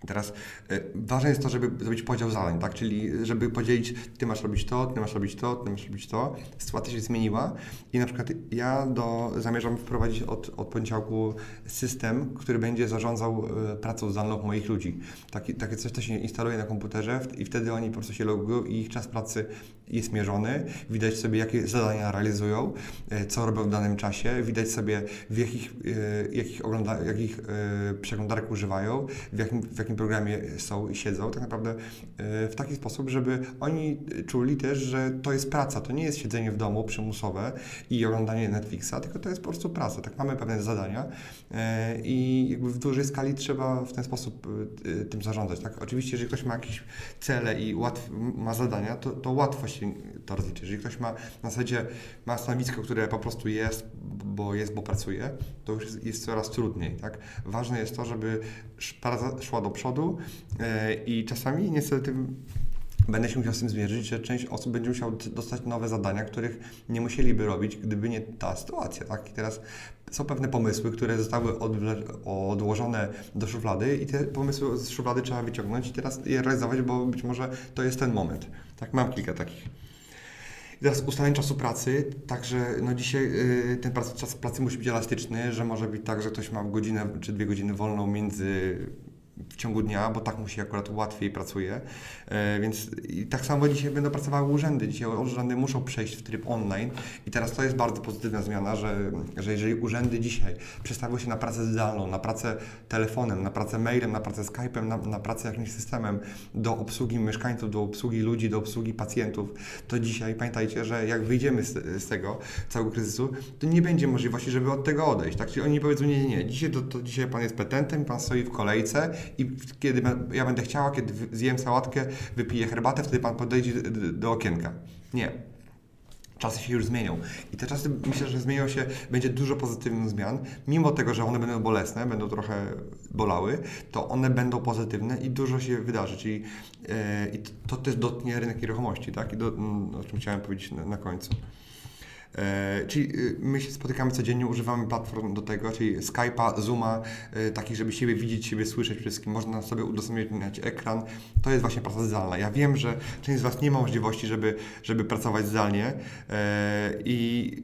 Teraz y, ważne jest to, żeby zrobić podział zadań, tak? Czyli żeby podzielić, ty masz robić to, ty masz robić to, ty masz robić to. Sytuacja się zmieniła i na przykład ja do, zamierzam wprowadzić od, od poniedziałku system, który będzie zarządzał y, pracą zdalną moich ludzi. Taki, takie coś, co się instaluje na komputerze i wtedy oni po prostu się logują i ich czas pracy jest mierzony. Widać sobie, jakie zadania realizują, y, co robią w danym czasie. Widać sobie, w jakich, jakich, ogląda, jakich przeglądarek używają, w jakim, w jakim takim programie są i siedzą, tak naprawdę e, w taki sposób, żeby oni czuli też, że to jest praca, to nie jest siedzenie w domu przymusowe i oglądanie Netflixa, tylko to jest po prostu praca. Tak mamy pewne zadania e, i jakby w dużej skali trzeba w ten sposób e, tym zarządzać. Tak? Oczywiście, jeżeli ktoś ma jakieś cele i łatw, ma zadania, to, to łatwo się to rozliczy. Jeżeli ktoś ma na zasadzie ma stanowisko, które po prostu jest, bo jest, bo pracuje, to już jest, jest coraz trudniej. Tak? Ważne jest to, żeby praca szła do przodu e, i czasami niestety będę się musiał z tym zmierzyć, że część osób będzie musiała dostać nowe zadania, których nie musieliby robić, gdyby nie ta sytuacja. Tak? I teraz są pewne pomysły, które zostały odłożone do szuflady i te pomysły z szuflady trzeba wyciągnąć i teraz je realizować, bo być może to jest ten moment. Tak, mam kilka takich. I teraz ustalenie czasu pracy, także no dzisiaj y, ten czas pracy musi być elastyczny, że może być tak, że ktoś ma godzinę czy dwie godziny wolną między w ciągu dnia, bo tak mu się akurat łatwiej pracuje. E, więc i tak samo dzisiaj będą pracowały urzędy. Dzisiaj urzędy muszą przejść w tryb online i teraz to jest bardzo pozytywna zmiana, że, że jeżeli urzędy dzisiaj przestawią się na pracę zdalną, na pracę telefonem, na pracę mailem, na pracę Skype'em, na, na pracę jakimś systemem do obsługi mieszkańców, do obsługi ludzi, do obsługi pacjentów, to dzisiaj pamiętajcie, że jak wyjdziemy z, z tego całego kryzysu, to nie będzie możliwości, żeby od tego odejść. Tak? Czyli oni powiedzą, nie, nie, nie, dzisiaj, to, to dzisiaj pan jest petentem, pan stoi w kolejce i kiedy ja będę chciała, kiedy zjem sałatkę, wypiję herbatę, wtedy Pan podejdzie do okienka. Nie. Czasy się już zmienią. I te czasy myślę, że zmienią się, będzie dużo pozytywnych zmian. Mimo tego, że one będą bolesne, będą trochę bolały, to one będą pozytywne i dużo się wydarzy. Czyli yy, to też dotknie rynek nieruchomości, tak? I do, mm, o czym chciałem powiedzieć na, na końcu. E, czyli y, my się spotykamy codziennie, używamy platform do tego, czyli Skype'a, Zooma, e, takich, żeby siebie widzieć, siebie słyszeć wszystkim. Można sobie udostępniać ekran. To jest właśnie praca zdalna. Ja wiem, że część z Was nie ma możliwości, żeby, żeby pracować zdalnie e, i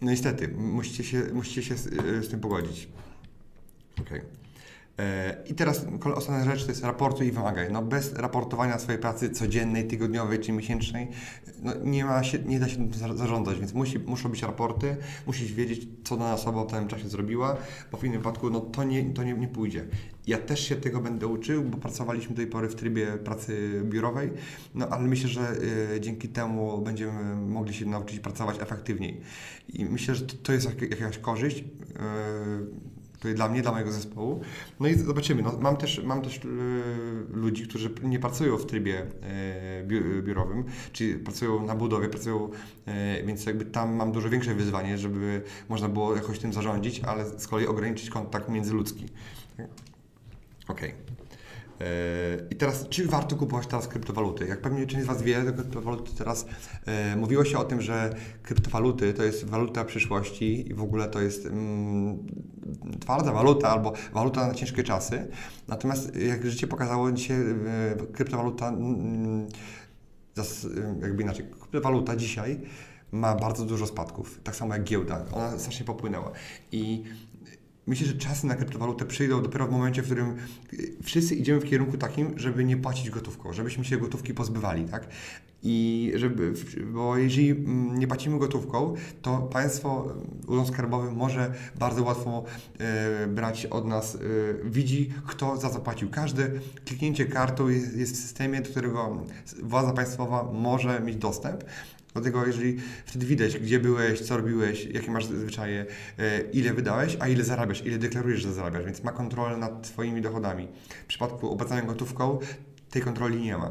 no niestety, musicie się, musicie się z, z tym pogodzić. Okay. I teraz ostatnia rzecz to jest raportuj i wymagaj. No bez raportowania swojej pracy codziennej, tygodniowej czy miesięcznej no nie, ma się, nie da się zarządzać, więc musi, muszą być raporty, musisz wiedzieć, co dana osoba w danym czasie zrobiła, bo w innym wypadku no, to, nie, to nie, nie pójdzie. Ja też się tego będę uczył, bo pracowaliśmy do tej pory w trybie pracy biurowej, no ale myślę, że y, dzięki temu będziemy mogli się nauczyć pracować efektywniej. I myślę, że to, to jest jak, jakaś korzyść. Y, tutaj dla mnie, dla mojego zespołu. No i zobaczymy. No, mam też, mam też yy, ludzi, którzy nie pracują w trybie yy, biurowym, czyli pracują na budowie, pracują, yy, więc jakby tam mam dużo większe wyzwanie, żeby można było jakoś tym zarządzić, ale z kolei ograniczyć kontakt międzyludzki. Okej. Okay. I teraz, czy warto kupować teraz kryptowaluty? Jak pewnie część z Was wie, kryptowaluty teraz e, mówiło się o tym, że kryptowaluty to jest waluta przyszłości i w ogóle to jest mm, twarda waluta albo waluta na ciężkie czasy. Natomiast jak życie pokazało, dzisiaj e, kryptowaluta, mm, jakby inaczej, kryptowaluta dzisiaj ma bardzo dużo spadków, tak samo jak giełda. Ona strasznie popłynęła. I Myślę, że czasy na kryptowalutę przyjdą dopiero w momencie, w którym y, wszyscy idziemy w kierunku takim, żeby nie płacić gotówką, żebyśmy się gotówki pozbywali, tak? I żeby, bo jeżeli mm, nie płacimy gotówką, to państwo, urząd skarbowy może bardzo łatwo e, brać od nas, e, widzi kto za co płacił. Każde kliknięcie kartą jest, jest w systemie, do którego władza państwowa może mieć dostęp. Dlatego jeżeli wtedy widać, gdzie byłeś, co robiłeś, jakie masz zwyczaje, e, ile wydałeś, a ile zarabiasz, ile deklarujesz, że zarabiasz, więc ma kontrolę nad Twoimi dochodami. W przypadku opłacania gotówką tej kontroli nie ma.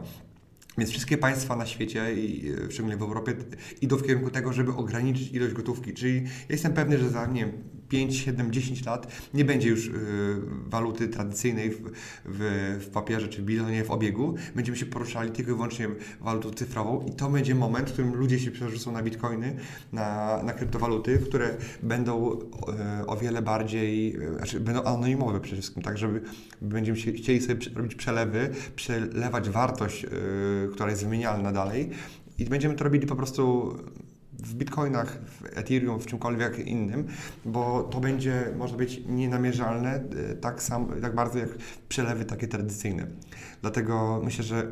Więc wszystkie państwa na świecie, i szczególnie w Europie, idą w kierunku tego, żeby ograniczyć ilość gotówki. Czyli jestem pewny, że za nie wiem, 5, 7, 10 lat nie będzie już y, waluty tradycyjnej w, w, w, papierze czy bilonie w obiegu. Będziemy się poruszali tylko i wyłącznie walutą cyfrową i to będzie moment, w którym ludzie się przerzucą na bitcoiny, na, na kryptowaluty, które będą y, o wiele bardziej, y, znaczy będą anonimowe przede wszystkim, tak, żeby będziemy chcieli sobie robić przelewy, przelewać wartość, która jest wymienialna dalej i będziemy to robili po prostu w bitcoinach, w Ethereum, w czymkolwiek innym, bo to będzie, może być nienamierzalne e, tak, sam, tak bardzo jak przelewy takie tradycyjne. Dlatego myślę, że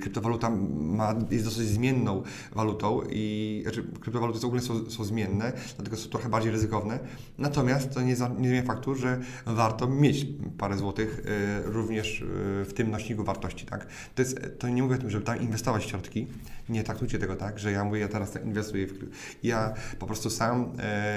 kryptowaluta ma, jest dosyć zmienną walutą i znaczy, kryptowaluty w ogóle są, są zmienne, dlatego są trochę bardziej ryzykowne. Natomiast to nie, za, nie zmienia faktu, że warto mieć parę złotych e, również e, w tym nośniku wartości. Tak? To, jest, to nie mówię o tym, żeby tam inwestować środki. Nie traktujcie tego tak, że ja mówię, ja teraz inwestuję w Ja po prostu sam,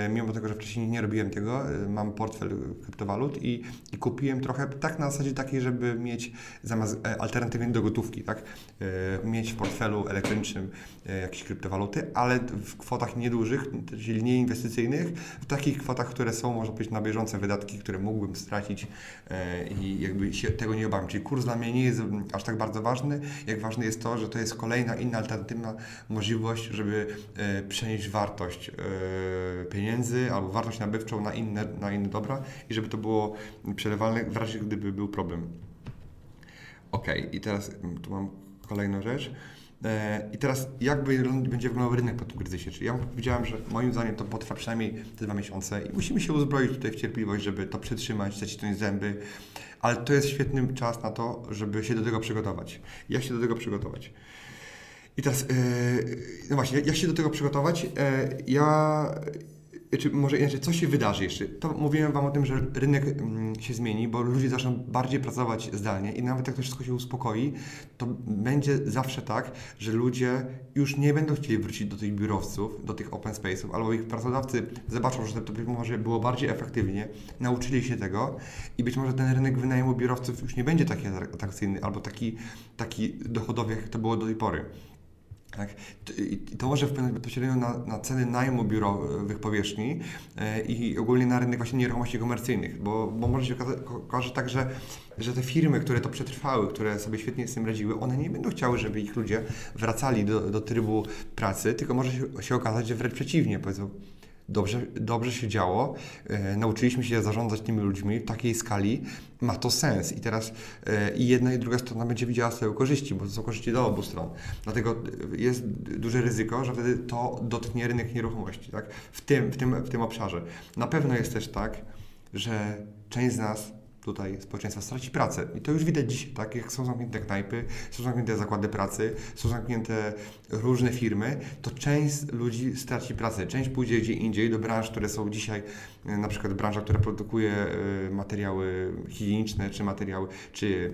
mimo tego, że wcześniej nie robiłem tego, mam portfel kryptowalut i, i kupiłem trochę tak na zasadzie takiej, żeby mieć zamiast alternatywnie do gotówki tak? E, mieć w portfelu elektronicznym e, jakieś kryptowaluty, ale w kwotach niedużych, czyli nieinwestycyjnych, w takich kwotach, które są, można powiedzieć, na bieżące wydatki, które mógłbym stracić e, i jakby się tego nie obawiam. Czyli kurs dla mnie nie jest aż tak bardzo ważny, jak ważne jest to, że to jest kolejna inna alternatywna możliwość, żeby przenieść wartość pieniędzy albo wartość nabywczą na inne, na inne dobra i żeby to było przelewalne w razie gdyby był problem. Ok, i teraz mm, tu mam kolejną rzecz. E, I teraz jak będzie wyglądał rynek po tym kryzysie? Czyli ja powiedziałem, że moim zdaniem to potrwa przynajmniej te dwa miesiące i musimy się uzbroić tutaj w cierpliwość, żeby to przetrzymać, zacisnąć zęby, ale to jest świetny czas na to, żeby się do tego przygotować. Jak się do tego przygotować? I teraz, e, no właśnie, jak się do tego przygotować? E, ja czy może inaczej, co się wydarzy jeszcze? To mówiłem Wam o tym, że rynek mm, się zmieni, bo ludzie zaczną bardziej pracować zdalnie i nawet jak to wszystko się uspokoi, to będzie zawsze tak, że ludzie już nie będą chcieli wrócić do tych biurowców, do tych open space'ów, albo ich pracodawcy zobaczą, że to może było bardziej efektywnie, nauczyli się tego i być może ten rynek wynajmu biurowców już nie będzie taki atrakcyjny albo taki, taki dochodowy, jak to było do tej pory. Tak? I to może wpłynąć bezpośrednio na, na ceny najmu biurowych powierzchni e, i ogólnie na rynek właśnie nieruchomości komercyjnych, bo, bo może się okazać tak, że, że te firmy, które to przetrwały, które sobie świetnie z tym radziły, one nie będą chciały, żeby ich ludzie wracali do, do trybu pracy, tylko może się, się okazać, że wręcz przeciwnie, powiedzą, dobrze, dobrze się działo, e, nauczyliśmy się zarządzać tymi ludźmi w takiej skali, ma to sens i teraz e, i jedna i druga strona będzie widziała swoje korzyści, bo to są korzyści do obu stron. Dlatego e, jest duże ryzyko, że wtedy to dotknie rynek nieruchomości, tak? w, tym, w, tym, w tym obszarze. Na pewno jest też tak, że część z nas tutaj społeczeństwa straci pracę. I to już widać dzisiaj, tak? Jak są zamknięte knajpy, są zamknięte zakłady pracy, są zamknięte różne firmy, to część ludzi straci pracę. Część pójdzie gdzie indziej, do branż, które są dzisiaj, e, na przykład branża, która produkuje e, materiały higieniczne, czy materiały, czy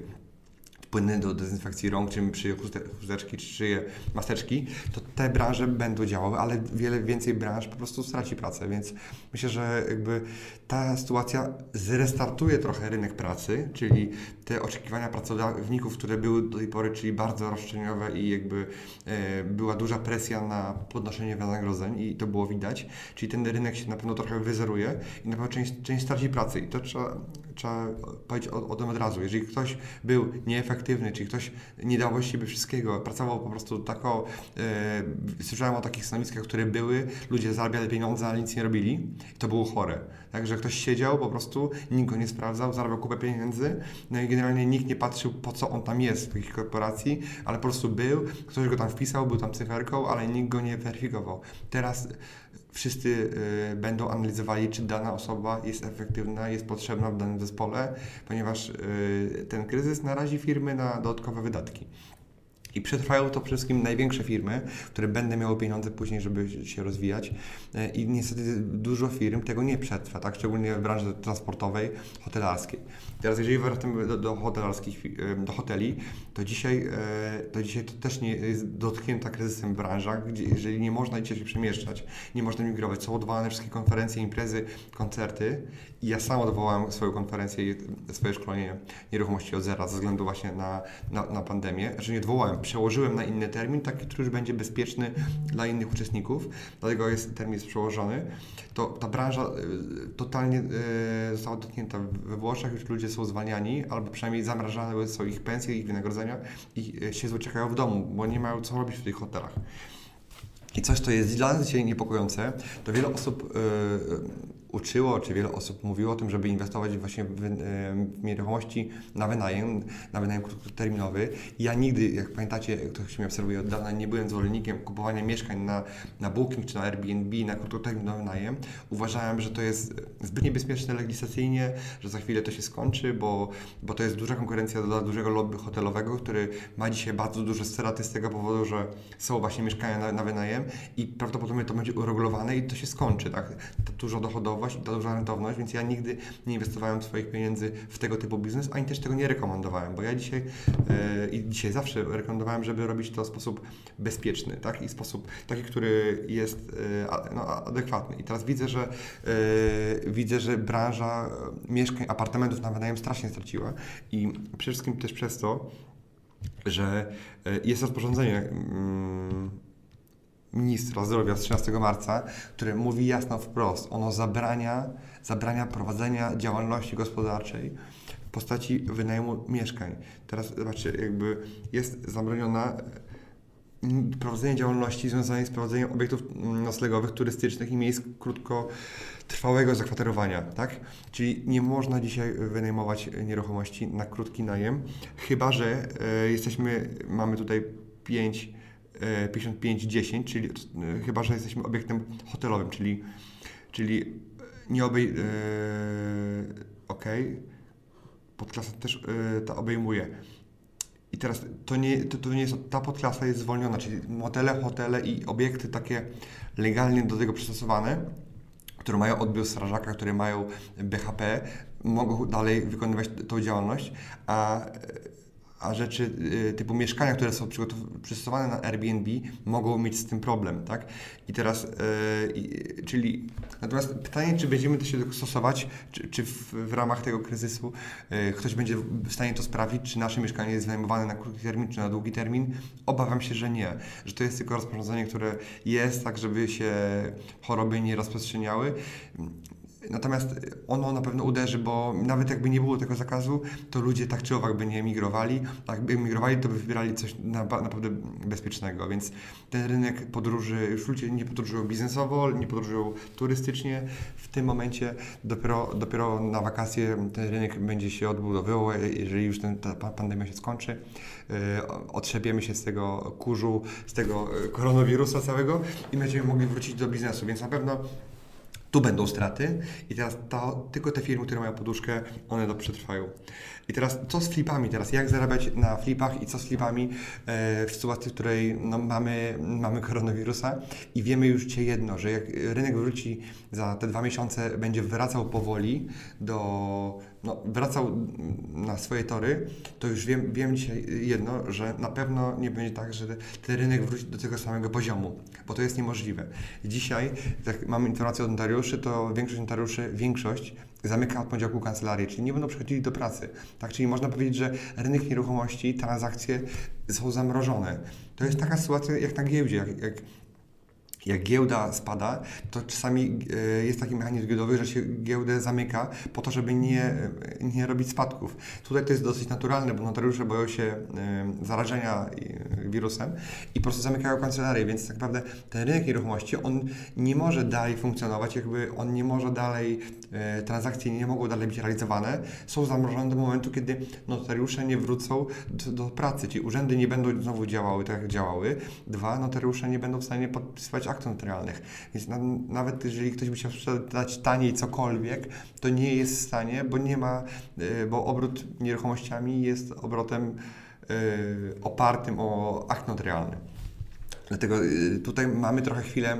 płyny do dezynfekcji rąk, czy szyję chusteczki, czy maseczki, to te branże będą działały, ale wiele więcej branż po prostu straci pracę, więc myślę, że jakby ta sytuacja zrestartuje trochę rynek pracy, czyli te oczekiwania pracowników, które były do tej pory, czyli bardzo roszczeniowe i jakby e, była duża presja na podnoszenie wynagrodzeń i to było widać, czyli ten rynek się na pewno trochę wyzeruje i na pewno część, część straci pracy i to trzeba, trzeba powiedzieć o, tym od razu. Jeżeli ktoś był nieefektywny, czyli ktoś nie dał właściwie wszystkiego, pracował po prostu tako, e, słyszałem o takich stanowiskach, które były, ludzie zarabiali pieniądze, ale nic nie robili to było chore. Także ktoś siedział po prostu, nikt go nie sprawdzał, zarabiał kupę pieniędzy, no i generalnie nikt nie patrzył, po co on tam jest w takich korporacji, ale po prostu był, ktoś go tam wpisał, był tam cyferką, ale nikt go nie weryfikował. Teraz wszyscy y, będą analizowali, czy dana osoba jest efektywna, jest potrzebna w danym zespole, ponieważ y, ten kryzys narazi firmy na dodatkowe wydatki. I przetrwają to przede wszystkim największe firmy, które będą miały pieniądze później, żeby się rozwijać. E, I niestety dużo firm tego nie przetrwa, tak? szczególnie w branży transportowej, hotelarskiej. Teraz jeżeli wracamy do, do hotelarskich, e, do hoteli, to dzisiaj, e, to dzisiaj to też nie jest dotknięta kryzysem branża, gdzie jeżeli nie można dzisiaj się przemieszczać, nie można migrować, są odwołane wszystkie konferencje, imprezy, koncerty i ja sam odwołałem swoją konferencję i swoje szkolenie nieruchomości od zera ze względu właśnie na, na, na pandemię. Znaczy nie odwołałem, przełożyłem na inny termin, taki, który już będzie bezpieczny dla innych uczestników, dlatego jest termin jest przełożony. To ta branża y, totalnie y, została dotknięta. We Włoszech już ludzie są zwalniani, albo przynajmniej zamrażane są ich pensje, ich wynagrodzenia i y, się uciekają w domu, bo nie mają co robić w tych hotelach. I coś, co jest dla nas dzisiaj niepokojące, to wiele osób uczyło, czy wiele osób mówiło o tym, żeby inwestować właśnie w, w nieruchomości na wynajem, na wynajem krótkoterminowy. Ja nigdy, jak pamiętacie, ktoś mnie obserwuje od dawna, nie byłem zwolennikiem kupowania mieszkań na, na Booking czy na Airbnb, na krótkoterminowy wynajem. Uważałem, że to jest zbyt niebezpieczne legislacyjnie, że za chwilę to się skończy, bo, bo to jest duża konkurencja dla dużego lobby hotelowego, który ma dzisiaj bardzo duże straty z tego powodu, że są właśnie mieszkania na, na wynajem i prawdopodobnie to będzie uregulowane i to się skończy, tak? Ta dużo dochodowa rentowność i ta duża rentowność, więc ja nigdy nie inwestowałem swoich pieniędzy w tego typu biznes, ani też tego nie rekomendowałem, bo ja dzisiaj yy, i dzisiaj zawsze rekomendowałem, żeby robić to w sposób bezpieczny, tak? I sposób taki, który jest yy, no, adekwatny. I teraz widzę, że yy, widzę, że branża mieszkań, apartamentów na wynajem strasznie straciła i przede wszystkim też przez to, że jest rozporządzenie mm, ministra zdrowia z 13 marca, które mówi jasno wprost, ono zabrania, zabrania prowadzenia działalności gospodarczej w postaci wynajmu mieszkań. Teraz zobaczcie, jakby jest zabroniona mm, prowadzenie działalności związanej z prowadzeniem obiektów mm, noclegowych, turystycznych i miejsc krótkotrwałego zakwaterowania, tak? Czyli nie można dzisiaj wynajmować nieruchomości na krótki najem, chyba że e, jesteśmy, mamy tutaj pięć 5510, czyli e, chyba, że jesteśmy obiektem hotelowym, czyli, czyli nie obej... Yy, ok, podklasa też ta obejmuje. I teraz to nie, to, to nie jest, ta podklasa jest zwolniona, czyli motele, hotele i obiekty takie legalnie do tego przystosowane, które mają odbiór strażaka, które mają BHP, mogą dalej wykonywać tą działalność, a a rzeczy y, typu mieszkania, które są przystosowane na Airbnb, mogą mieć z tym problem, tak? I teraz, yy, czyli natomiast pytanie, czy będziemy to się stosować, czy, czy w, w, ramach tego kryzysu yy, ktoś będzie w stanie to sprawdzić, czy nasze mieszkanie jest wynajmowane na krótki termin, czy na długi termin? Obawiam się, że nie, że to jest tylko rozporządzenie, które jest tak, żeby się choroby nie rozprzestrzeniały. Natomiast ono na pewno uderzy, bo nawet jakby nie było tego zakazu, to ludzie tak czy owak by nie emigrowali. Jakby emigrowali, to by wybierali coś naprawdę bezpiecznego. Więc ten rynek podróży, już ludzie nie podróżują biznesowo, nie podróżują turystycznie. W tym momencie dopiero, dopiero na wakacje ten rynek będzie się odbudowywał, jeżeli już ten, ta pandemia się skończy. Yy, otrzepiemy się z tego kurzu, z tego koronawirusa całego i będziemy mogli wrócić do biznesu. Więc na pewno tu będą straty i teraz to, tylko te firmy, które mają poduszkę, one to przetrwają. I teraz co z flipami? Teraz jak zarabiać na flipach i co z flipami e, w sytuacji, w której no, mamy, mamy koronawirusa i wiemy już dzisiaj jedno, że jak rynek wróci za te dwa miesiące, będzie wracał powoli do, no, wracał na swoje tory, to już wiem, wiem dzisiaj jedno, że na pewno nie będzie tak, że ten rynek wróci do tego samego poziomu, bo to jest niemożliwe. Dzisiaj, jak mamy informację od notariuszy, to większość notariuszy, większość zamyka od poniedziałku kancelarię, czyli nie będą przychodzili do pracy. Tak? Czyli można powiedzieć, że rynek nieruchomości, transakcje są zamrożone. To jest taka sytuacja jak na giełdzie. Jak, jak jak giełda spada, to czasami e, jest taki mechanizm giełdowy, że się giełdę zamyka po to, żeby nie, nie robić spadków. Tutaj to jest dosyć naturalne, bo notariusze boją się e, zarażenia e, wirusem i po prostu zamykają kancelarię, więc tak naprawdę ten rynek nieruchomości, on nie może dalej funkcjonować, jakby on nie może dalej, transakcje nie mogą dalej być realizowane, są zamrożone do momentu, kiedy notariusze nie wrócą do, do pracy, czyli urzędy nie będą znowu działały tak, jak działały. Dwa, notariusze nie będą w stanie podpisywać aktów notarialnych. Więc na, nawet jeżeli ktoś by chciał sprzedać taniej cokolwiek, to nie jest w stanie, bo nie ma, y, bo obrót nieruchomościami jest obrotem opartym o akt notarialny. Dlatego y, tutaj mamy trochę chwilę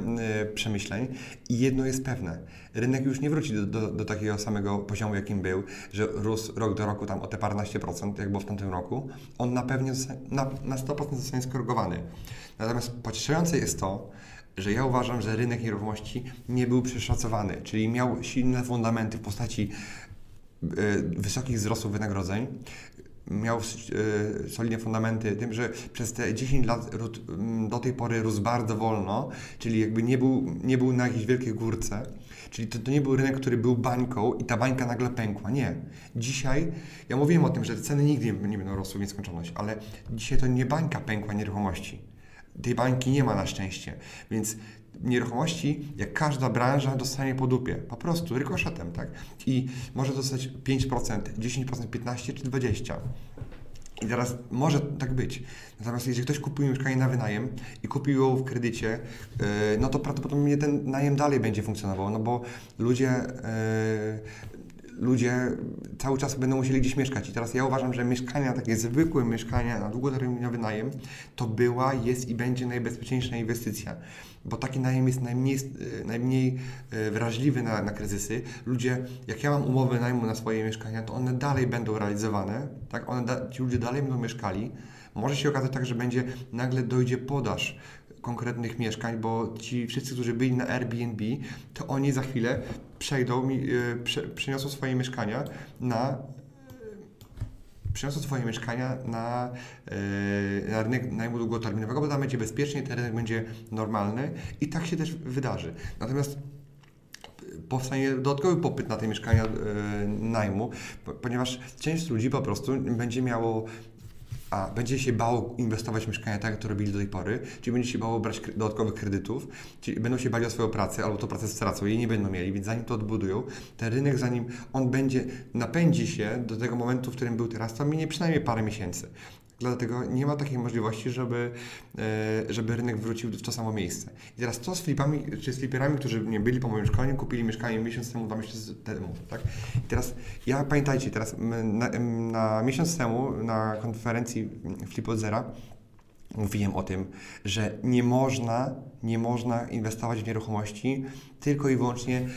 przemyśleń i jedno jest pewne. Rynek już nie wróci do, do, do, takiego samego poziomu, jakim był, że rósł rok do roku tam o te paręnaście procent, jak było w tamtym roku. On na pewno na, na 100% zostanie skorygowany. Natomiast pocieszające jest to, że ja uważam, że rynek nieruchomości nie był przeszacowany, czyli miał silne fundamenty w postaci y, wysokich wzrostów wynagrodzeń, miał e, solidne fundamenty tym, że przez te 10 lat do tej pory rósł bardzo wolno, czyli jakby nie był, nie był na jakiejś wielkiej górce. Czyli to, to nie był rynek, który był bańką i ta bańka nagle pękła. Nie. Dzisiaj, ja mówiłem o tym, że ceny nigdy nie, nie będą rosły w nieskończoność, ale dzisiaj to nie bańka pękła nieruchomości. Tej bańki nie ma na szczęście. Więc nieruchomości, jak każda branża, dostanie po dupie. Po prostu, rykoszetem, tak? I może dostać 5%, 10%, 15% czy 20%. I teraz może tak być. Natomiast jeżeli ktoś kupuje mieszkanie na wynajem i kupił ją w kredycie, e, no to prawdopodobnie ten najem dalej będzie funkcjonował, no bo ludzie e, ludzie cały czas będą musieli gdzieś mieszkać. I teraz ja uważam, że mieszkania, takie zwykłe mieszkania na długoterminowy najem, to była, jest i będzie najbezpieczniejsza inwestycja. Bo taki najem jest najmniej, najmniej e, wrażliwy na, na kryzysy. Ludzie, jak ja mam umowy najmu na swoje mieszkania, to one dalej będą realizowane, tak? One ci ludzie dalej będą mieszkali. Może się okazać tak, że będzie nagle dojdzie podaż konkretnych mieszkań, bo ci wszyscy, którzy byli na Airbnb, to oni za chwilę przejdą, e, prze, przeniosą swoje mieszkania na przeniosą swoje mieszkania na, e, na rynek najmu długoterminowego, bo tam będzie bezpiecznie, ten rynek będzie normalny i tak się też wydarzy. Natomiast powstanie dodatkowy popyt na te mieszkania e, najmu, ponieważ część ludzi po prostu będzie miało a będzie się bało inwestować w mieszkania tak, jak to robili do tej pory, czyli będzie się bało brać dodatkowych kredytów, czyli będą się bali o swoją pracę, albo to pracę stracą, jej nie będą mieli, więc zanim to odbudują, ten rynek, zanim on będzie, napędzi się do tego momentu, w którym był teraz, to minie przynajmniej parę miesięcy. Dlatego nie ma takiej możliwości, żeby, e, żeby rynek wrócił w to samo miejsce. I teraz co z flipami, czy z fliperami, którzy nie byli po moim szkoleniu, kupili mieszkanie miesiąc temu, dwa miesiące temu, tak? I teraz, ja pamiętajcie, teraz na, na miesiąc temu na konferencji Flip od Zera mówiłem o tym, że nie można, nie można inwestować w nieruchomości tylko i wyłącznie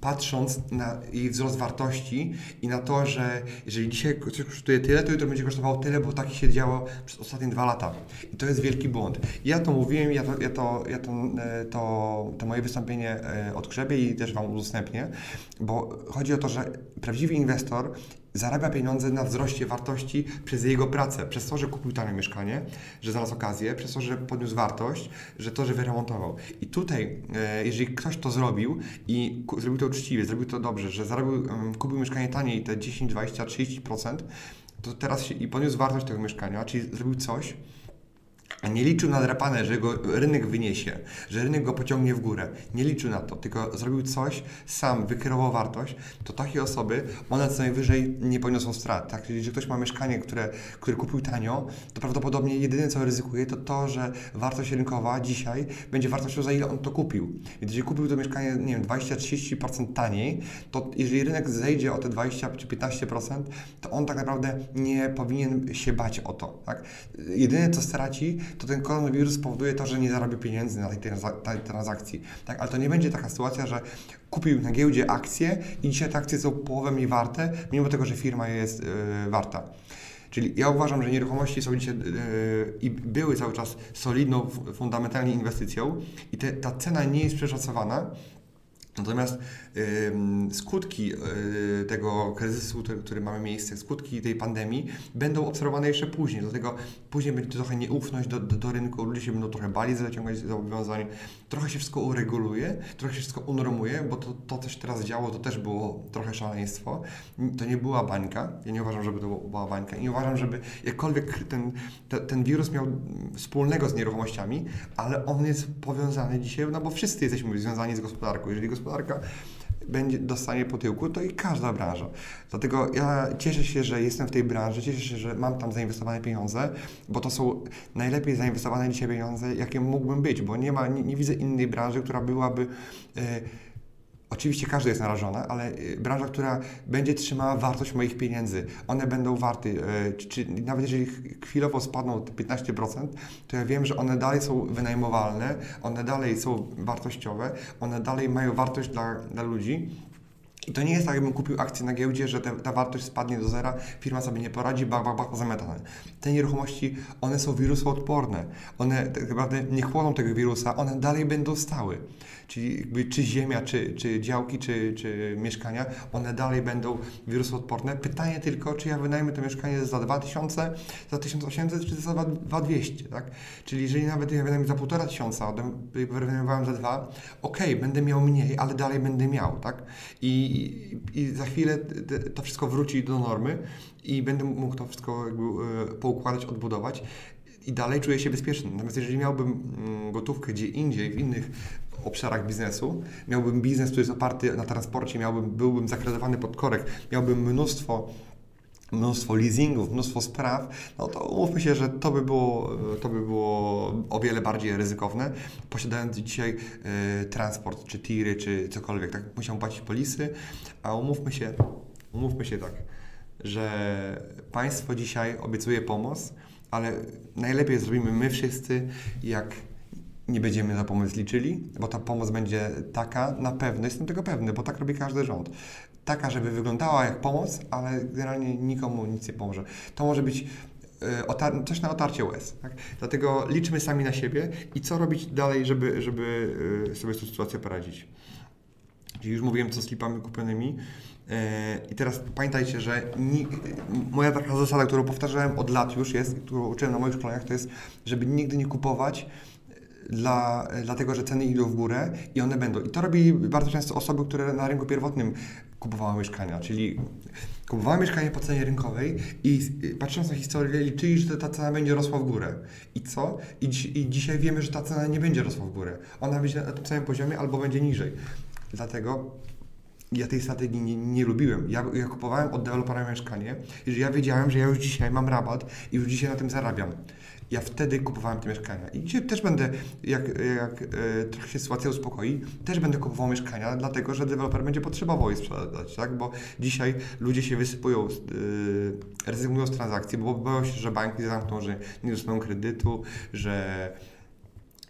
patrząc na jej wzrost wartości i na to, że jeżeli dzisiaj coś kosztuje tyle, to jutro będzie kosztowało tyle, bo tak się działo przez ostatnie dwa lata. I to jest wielki błąd. Ja to mówiłem, ja to, ja to, ja to, e, to, to moje wystąpienie e, odgrzebię i też Wam udostępnię, bo chodzi o to, że prawdziwy inwestor zarabia pieniądze na wzroście wartości przez jego pracę, przez to, że kupił tanie mieszkanie, że znalazł okazję, przez to, że podniósł wartość, że to, że wyremontował. I tutaj, e, jeżeli ktoś to zrobił i zrobił to uczciwie, zrobił to dobrze, że zarobił, kupił mieszkanie taniej te 10, 20, 30%, to teraz się, i podniósł wartość tego mieszkania, czyli zrobił coś, nie liczył na drapane, że go rynek wyniesie, że rynek go pociągnie w górę. Nie liczył na to, tylko zrobił coś, sam wykierował wartość, to takie osoby, one co najwyżej nie poniosą strat. Tak? Jeżeli ktoś ma mieszkanie, które, które kupił tanio, to prawdopodobnie jedyne co ryzykuje, to to, że wartość rynkowa dzisiaj będzie wartością za ile on to kupił. Więc jeżeli kupił to mieszkanie, nie wiem, 20-30% taniej, to jeżeli rynek zejdzie o te 20 czy 15%, to on tak naprawdę nie powinien się bać o to. Tak? Jedyne co straci, to ten koronawirus spowoduje to, że nie zarobi pieniędzy na tej, transakcji. Tak? Ale to nie będzie taka sytuacja, że kupił na giełdzie akcje i dzisiaj te akcje są połowę mniej warte, mimo tego, że firma jest yy, warta. Czyli ja uważam, że nieruchomości są dzisiaj yy, i były cały czas solidną, fundamentalnie inwestycją i te, ta cena nie jest przeszacowana, Natomiast skutki y, tego kryzysu, który, który, mamy miejsce, skutki tej pandemii będą obserwowane jeszcze później. Dlatego później będzie trochę nieufność do, do, do rynku, ludzie się będą trochę bali zaciągać zobowiązań, trochę się wszystko ureguluje, trochę się wszystko unormuje, bo to, to co się teraz działo, to też było trochę szaleństwo. To nie była bańka. Ja nie uważam, żeby to była bańka. I nie uważam, żeby jakkolwiek ten, te, ten wirus miał wspólnego z nieruchomościami, ale on jest powiązany dzisiaj, no bo wszyscy jesteśmy związani z gospodarką. Jeżeli gospodarka będzie, dostanie po tyłku, to i każda branża. Dlatego ja cieszę się, że jestem w tej branży, cieszę się, że mam tam zainwestowane pieniądze, bo to są najlepiej zainwestowane dzisiaj pieniądze, jakie mógłbym być, bo nie ma, nie, nie widzę innej branży, która byłaby e, Oczywiście każdy jest narażony, ale y, branża, która będzie trzymała wartość moich pieniędzy, one będą warte, y, czy, nawet jeżeli chwilowo spadną 15%, to ja wiem, że one dalej są wynajmowalne, one dalej są wartościowe, one dalej mają wartość dla, dla ludzi i to nie jest tak, jakbym kupił akcję na giełdzie, że te, ta wartość spadnie do zera, firma sobie nie poradzi, bach, bach, bach, zamiatane. Te nieruchomości, one są wirusoodporne. One tak naprawdę nie chłoną tego wirusa, one dalej będą stały. Czyli jakby, czy ziemia, czy, czy działki, czy, czy mieszkania, one dalej będą wirusoodporne. Pytanie tylko, czy ja wynajmę to mieszkanie za 2000, za 1800, czy za 2200, tak? Czyli jeżeli nawet ja wynajmę za 1500, a wynajmowałem za 2, ok, będę miał mniej, ale dalej będę miał, tak? I i, za chwilę to wszystko wróci do normy i będę mógł to wszystko jakby e, poukładać, odbudować i dalej czuję się bezpieczny. Natomiast jeżeli miałbym mm, gotówkę gdzie indziej, w innych obszarach biznesu, miałbym biznes, który jest oparty na transporcie, miałbym, byłbym zakredytowany pod korek, miałbym mnóstwo mnóstwo leasingów, mnóstwo spraw, no to umówmy się, że to by było, to by było o wiele bardziej ryzykowne. Posiadając dzisiaj y, transport, czy tiry, czy cokolwiek, tak musiał płacić polisy, a umówmy się, umówmy się tak, że państwo dzisiaj obiecuje pomoc, ale najlepiej zrobimy my wszyscy, jak nie będziemy za pomoc liczyli, bo ta pomoc będzie taka, na pewno, jestem tego pewny, bo tak robi każdy rząd, taka, żeby wyglądała jak pomoc, ale generalnie nikomu nic nie pomoże. To może być e, coś na otarcie łez. Tak? Dlatego liczmy sami na siebie i co robić dalej, żeby, żeby e, sobie z tą sytuacją poradzić. Czyli już mówiłem, co z lipami kupionymi. E, I teraz pamiętajcie, że moja taka zasada, którą powtarzałem od lat już jest, którą uczyłem na moich szkoleniach, to jest, żeby nigdy nie kupować dla, dlatego, że ceny idą w górę i one będą. I to robi bardzo często osoby, które na rynku pierwotnym kupowały mieszkania, czyli kupowały mieszkanie po cenie rynkowej i patrząc na historię liczyli, że ta cena będzie rosła w górę. I co? I, I dzisiaj wiemy, że ta cena nie będzie rosła w górę. Ona będzie na tym samym poziomie albo będzie niżej. Dlatego ja tej strategii nie, nie lubiłem. Ja, ja, kupowałem od dewelopera mieszkanie i ja wiedziałem, że ja już dzisiaj mam rabat i już dzisiaj na tym zarabiam ja wtedy kupowałem te mieszkania. I dzisiaj też będę, jak, jak e, trochę się sytuacja uspokoi, też będę kupował mieszkania, dlatego że deweloper będzie potrzebował je sprzedać, tak? Bo dzisiaj ludzie się wysypują, e, rezygnują z transakcji, bo boją się, że banki zamkną, że nie dostaną kredytu, że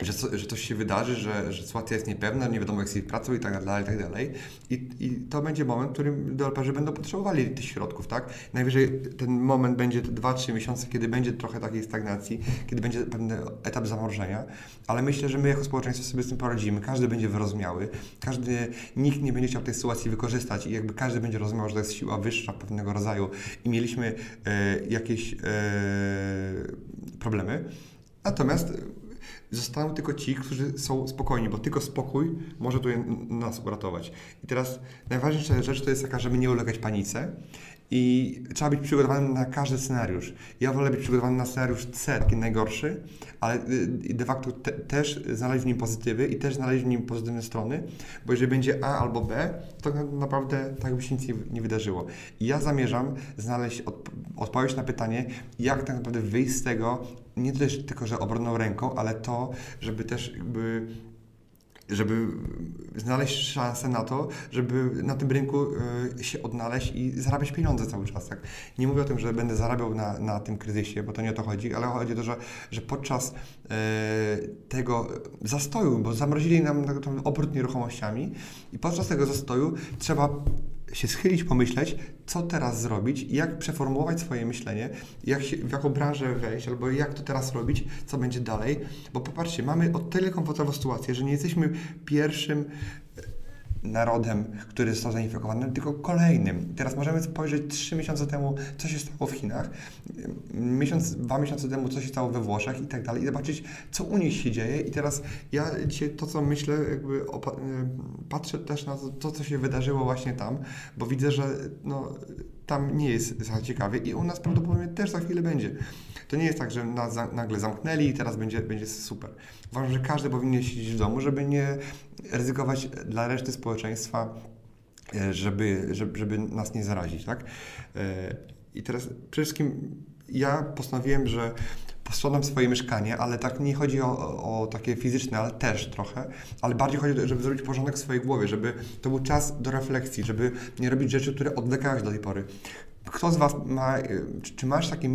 że, że coś się wydarzy, że, że sytuacja jest niepewna, nie wiadomo jak z jej pracą i tak dalej, i tak dalej. I, I to będzie moment, w którym deweloperzy będą potrzebowali tych środków, tak? Najwyżej ten moment będzie 2-3 miesiące, kiedy będzie trochę takiej stagnacji, kiedy będzie pewien etap zamrożenia, ale myślę, że my jako społeczeństwo sobie z tym poradzimy, każdy będzie wyrozumiały, każdy, nikt nie będzie chciał tej sytuacji wykorzystać i jakby każdy będzie rozumiał, że to jest siła wyższa pewnego rodzaju i mieliśmy e, jakieś e, problemy. Natomiast Zostaną tylko ci, którzy są spokojni, bo tylko spokój może tu nas uratować. I teraz najważniejsza rzecz to jest taka, żeby nie ulegać panice i trzeba być przygotowanym na każdy scenariusz. Ja wolę być przygotowany na scenariusz C, taki najgorszy, ale y, de facto te, też znaleźć w nim pozytywy i też znaleźć w nim pozytywne strony, bo jeżeli będzie A albo B, to naprawdę tak by się nic nie, wydarzyło. I ja zamierzam znaleźć od, odpowiedź na pytanie, jak tak naprawdę wyjść z tego, nie tylko, że obronną ręką, ale to, żeby też jakby żeby znaleźć szansę na to, żeby na tym rynku y, się odnaleźć i zarabiać pieniądze cały czas. Tak? Nie mówię o tym, że będę zarabiał na, na tym kryzysie, bo to nie o to chodzi, ale chodzi o to, że, że podczas y, tego zastoju, bo zamrozili nam obrót nieruchomościami i podczas tego zastoju trzeba się schylić, pomyśleć, co teraz zrobić, jak przeformułować swoje myślenie, jak się, w jaką branżę wejść, albo jak to teraz robić, co będzie dalej. Bo popatrzcie, mamy o tyle komfortową sytuację, że nie jesteśmy pierwszym narodem, który został zainfekowany, tylko kolejnym. Teraz możemy spojrzeć trzy miesiące temu, co się stało w Chinach, miesiąc, dwa miesiące temu, co się stało we Włoszech i tak dalej, i zobaczyć, co u nich się dzieje. I teraz ja dzisiaj to, co myślę, jakby patrzę też na to, co się wydarzyło właśnie tam, bo widzę, że no, tam nie jest za ciekawie i u nas prawdopodobnie też za chwilę będzie. To nie jest tak, że nas nagle zamknęli i teraz będzie, będzie super. Uważam, że każdy powinien siedzieć w domu, żeby nie ryzykować dla reszty społeczeństwa, e, żeby, żeby, nas nie zarazić. Tak? E, I teraz przede wszystkim ja postanowiłem, że posprzątam swoje mieszkanie, ale tak nie chodzi o, o, takie fizyczne, ale też trochę, ale bardziej chodzi o to, żeby zrobić porządek w swojej głowie, żeby to był czas do refleksji, żeby nie robić rzeczy, które odwlekałeś do tej pory. Kto z Was ma, czy, czy masz taki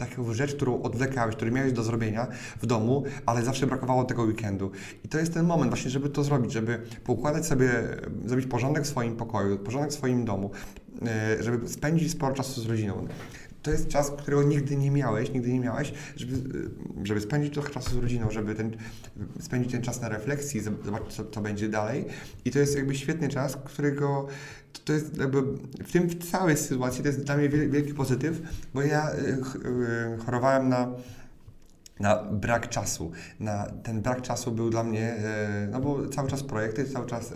taką rzecz, którą odwlekałeś, którą miałeś do zrobienia w domu, ale zawsze brakowało tego weekendu. I to jest ten moment właśnie, żeby to zrobić, żeby poukładać sobie, zrobić porządek w swoim pokoju, porządek w swoim domu, e, żeby spędzić sporo czasu z rodziną to jest czas, którego nigdy nie miałeś, nigdy nie miałeś, żeby, żeby spędzić trochę czasu z rodziną, żeby ten, spędzić ten czas na refleksji, zobaczyć, co, co będzie dalej. I to jest jakby świetny czas, którego to, jest jakby w tym w całej sytuacji to jest dla mnie wielki pozytyw, bo ja y, y, chorowałem na na brak czasu. Na ten brak czasu był dla mnie, e, no bo cały czas projekty, cały czas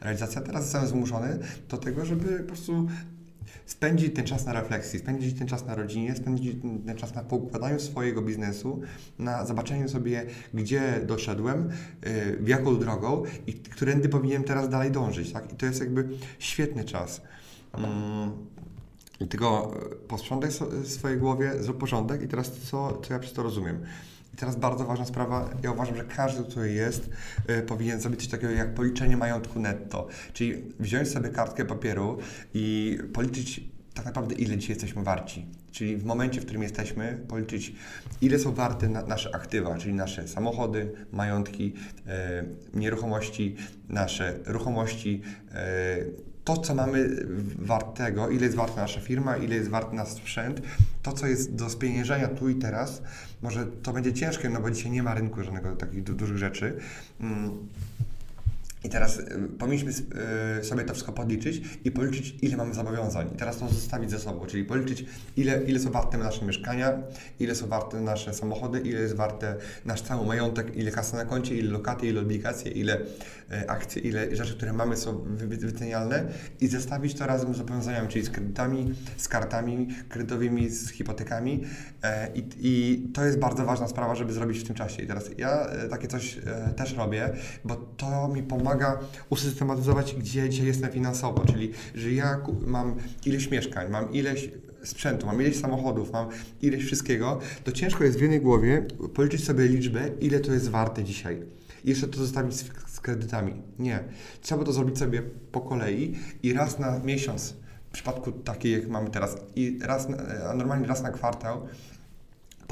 realizacja. Teraz jestem zmuszony do tego, żeby po prostu spędzić ten czas na refleksji, spędzić ten czas na rodzinie, spędzić ten czas na poukładaniu swojego biznesu, na zobaczeniu sobie, gdzie doszedłem, y, w jaką drogą i którędy powinienem teraz dalej dążyć. Tak? I to jest jakby świetny czas. Um, tylko posprzątaj w swojej głowie, zrób porządek i teraz co, co ja przez to rozumiem. I teraz bardzo ważna sprawa, ja uważam, że każdy, który jest, y, powinien zrobić coś takiego jak policzenie majątku netto. Czyli wziąć sobie kartkę papieru i policzyć tak naprawdę ile dzisiaj jesteśmy warci. Czyli w momencie, w którym jesteśmy, policzyć ile są warte na, nasze aktywa, czyli nasze samochody, majątki, e, nieruchomości, nasze ruchomości, e, to, co mamy wartego, ile jest warta nasza firma, ile jest warty nasz sprzęt, to, co jest do spieniężenia tu i teraz, może to będzie ciężkie, no bo dzisiaj nie ma rynku żadnego takich dużych rzeczy. Mm i teraz y, powinniśmy y, sobie to wszystko podliczyć i policzyć, ile mamy zobowiązań. I teraz to zostawić ze sobą, czyli policzyć, ile, ile są warte nasze mieszkania, ile są warte nasze samochody, ile jest warte nasz cały majątek, ile kasy na koncie, ile lokaty, ile obligacje, ile y, akcje, ile rzeczy, które mamy są wycenialne i zestawić to razem z zobowiązaniami, czyli z kredytami, z kartami kredytowymi, z hipotekami. E, I, I to jest bardzo ważna sprawa, żeby zrobić w tym czasie. I teraz ja takie coś też robię, bo to mi pomaga pomaga usystematyzować, gdzie dzisiaj jestem finansowo, czyli że ja mam ileś mieszkań, mam ileś sprzętu, mam ileś samochodów, mam ileś wszystkiego, to ciężko jest w jednej głowie policzyć sobie liczbę, ile to jest warte dzisiaj. I jeszcze to zostawić z, kredytami. Nie. Trzeba to zrobić sobie po kolei i raz na miesiąc, w przypadku takiej jak mamy teraz, i raz, a normalnie raz na kwartał,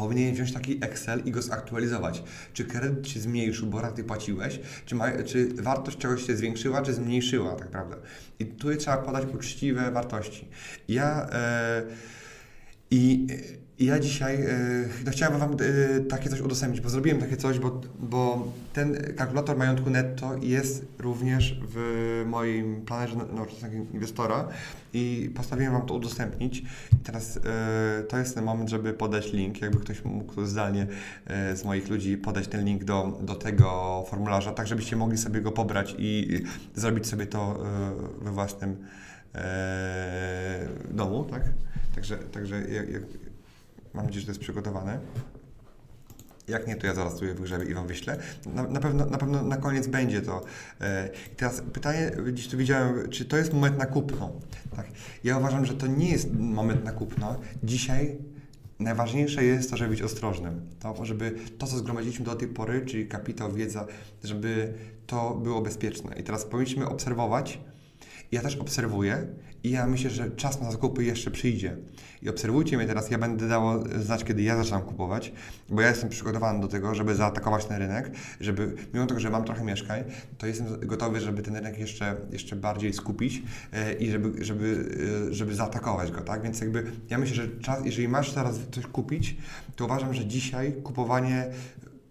powinien wziąć taki Excel i go zaktualizować. Czy kredyt się zmniejszył, bo raty płaciłeś, czy, ma, czy wartość czegoś się zwiększyła, czy zmniejszyła tak naprawdę. I tu trzeba podać uczciwe wartości. Ja... E, i ja dzisiaj e, no chciałem Wam e, takie coś udostępnić, bo zrobiłem takie coś, bo, bo ten kalkulator majątku netto jest również w moim planerze nowoczesnego inwestora i postanowiłem Wam to udostępnić. I teraz e, to jest ten moment, żeby podać link, jakby ktoś mógł zdalnie z moich ludzi podać ten link do, do tego formularza, tak żebyście mogli sobie go pobrać i zrobić sobie to we własnym domu, tak? Także, także jak, jak, mam nadzieję, że to jest przygotowane. Jak nie, to ja zaraz tu je wygrzebię i Wam wyślę. Na, na, pewno, na pewno na koniec będzie to. E, I teraz pytanie, gdzieś tu widziałem, czy to jest moment na kupno? Tak. Ja uważam, że to nie jest moment na kupno. Dzisiaj najważniejsze jest to, żeby być ostrożnym. To, żeby to, co zgromadziliśmy do tej pory, czyli kapitał, wiedza, żeby to było bezpieczne. I teraz powinniśmy obserwować, ja też obserwuję i ja myślę, że czas na zakupy jeszcze przyjdzie. I obserwujcie mnie teraz, ja będę dało znać, kiedy ja zaczynam kupować, bo ja jestem przygotowany do tego, żeby zaatakować ten rynek, żeby, mimo tego, że mam trochę mieszkań, to jestem gotowy, żeby ten rynek jeszcze, jeszcze bardziej skupić e, i żeby, żeby, e, żeby zaatakować go, tak? Więc jakby ja myślę, że czas, jeżeli masz teraz coś kupić, to uważam, że dzisiaj kupowanie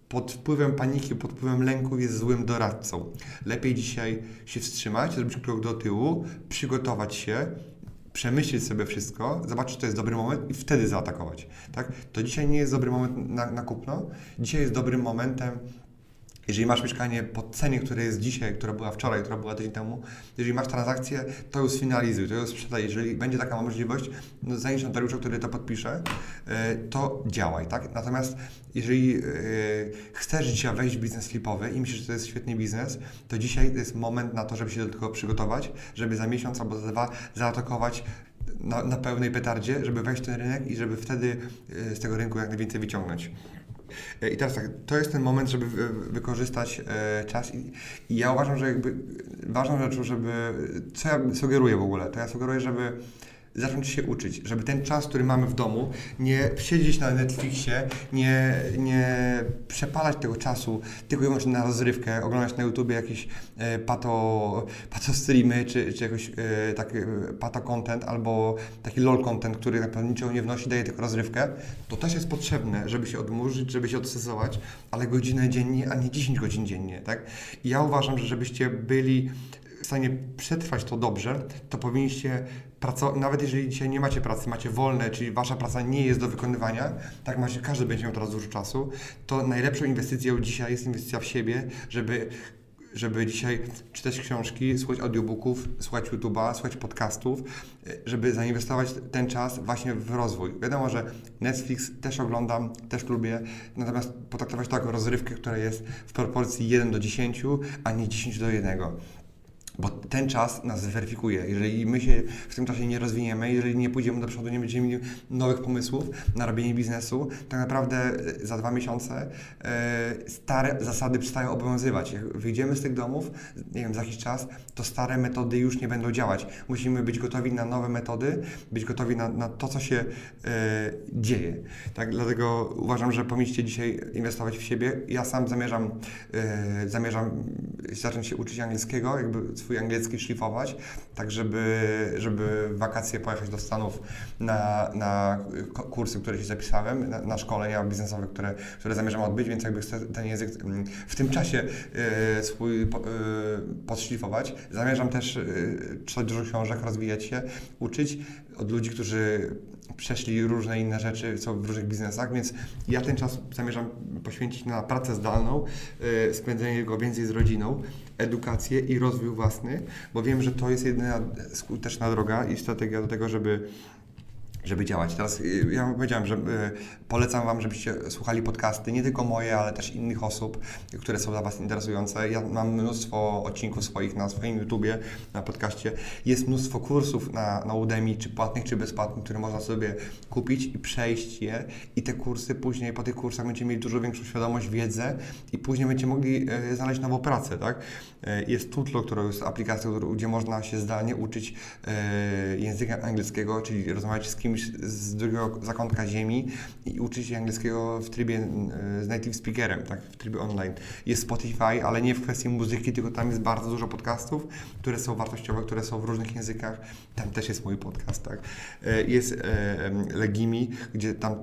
pod wpływem paniki, pod wpływem lęku jest złym doradcą. Lepiej dzisiaj się wstrzymać, zrobić krok do tyłu, przygotować się, przemyśleć sobie wszystko, zobaczyć, czy to jest dobry moment i wtedy zaatakować. Tak? To dzisiaj nie jest dobry moment na, na kupno. Dzisiaj jest dobrym momentem jeżeli masz mieszkanie po cenie, która jest dzisiaj, która była wczoraj, która była tydzień temu, jeżeli masz transakcję, to już sfinalizuj, to już sprzedaj. Jeżeli będzie taka możliwość, no zanieś notariusza, który to podpisze, e, to działaj, tak? Natomiast jeżeli e, chcesz dzisiaj wejść w biznes flipowy i myślisz, że to jest świetny biznes, to dzisiaj to jest moment na to, żeby się do tego przygotować, żeby za miesiąc albo za dwa zaatakować na, na pełnej petardzie, żeby wejść w ten rynek i żeby wtedy e, z tego rynku jak najwięcej wyciągnąć. E, I teraz tak, to jest ten moment, żeby wykorzystać e, czas i, i ja uważam, że jakby ważną rzeczą, żeby, co ja sugeruję w ogóle, to ja sugeruję, żeby zacząć się uczyć, żeby ten czas, który mamy w domu, nie siedzieć na Netflixie, nie, nie przepalać tego czasu tylko i wyłącznie na rozrywkę, oglądać na YouTubie jakieś e, pato, pato streamy, czy, czy jakoś e, taki e, pato content, albo taki lol content, który naprawdę niczego nie wnosi, daje tylko rozrywkę, to też jest potrzebne, żeby się odmurzyć, żeby się odstresować, ale godzinę dziennie, a nie 10 godzin dziennie, tak? I ja uważam, że żebyście byli w stanie przetrwać to dobrze, to powinniście pracować, nawet jeżeli dzisiaj nie macie pracy, macie wolne, czyli wasza praca nie jest do wykonywania, tak macie, każdy będzie miał teraz dużo czasu, to najlepszą inwestycją dzisiaj jest inwestycja w siebie, żeby żeby dzisiaj czytać książki, słuchać audiobooków, słuchać YouTube'a, słuchać podcastów, żeby zainwestować ten czas właśnie w rozwój. Wiadomo, że Netflix też oglądam, też lubię, natomiast potraktować to jako rozrywkę, która jest w proporcji 1 do 10, a nie 10 do 1 bo ten czas nas zweryfikuje. Jeżeli my się w tym czasie nie rozwiniemy, jeżeli nie pójdziemy do przodu, nie będziemy mieli nowych pomysłów na robienie biznesu, tak naprawdę e, za dwa miesiące e, stare zasady przestają obowiązywać. Jak wyjdziemy z tych domów, nie wiem, za jakiś czas, to stare metody już nie będą działać. Musimy być gotowi na nowe metody, być gotowi na, na to, co się e, dzieje. Tak, dlatego uważam, że powinniście dzisiaj inwestować w siebie. Ja sam zamierzam, zamierzam zacząć się uczyć angielskiego, jakby swój angielski szlifować, tak żeby, żeby wakacje pojechać do Stanów na, na kursy, które się zapisałem, na, na szkolenia biznesowe, które, które zamierzam odbyć, więc jakby chcę ten język mm, w tym czasie y, swój y, podszlifować. Zamierzam też y, czytać dużo książek, rozwijać się, uczyć od ludzi, którzy przeszli różne inne rzeczy, są w różnych biznesach, więc ja ten czas zamierzam poświęcić na pracę zdalną, spędzenie go więcej z rodziną, edukację i rozwój własny, bo wiem, że to jest jedyna skuteczna droga i strategia do tego, żeby żeby działać. Teraz y, ja powiedziałem, że y, polecam Wam, żebyście słuchali podcasty, nie tylko moje, ale też innych osób, które są dla Was interesujące. Ja mam mnóstwo odcinków swoich na swoim YouTubie, na podcaście. Jest mnóstwo kursów na, na Udemy, czy płatnych, czy bezpłatnych, które można sobie kupić i przejść je. I te kursy później, po tych kursach będziecie mieli dużo większą świadomość, wiedzę i później będziecie mogli y, znaleźć nową pracę, tak? Jest Tutlo, która jest aplikacją, gdzie można się zdalnie uczyć języka angielskiego, czyli rozmawiać z kimś z drugiego zakątka ziemi i uczyć się angielskiego w trybie e, z native speakerem, tak, w trybie online. Jest Spotify, ale nie w kwestii muzyki, tylko tam jest bardzo dużo podcastów, które są wartościowe, które są w różnych językach. Tam też jest mój podcast, tak. E, jest e, Legimi, gdzie tam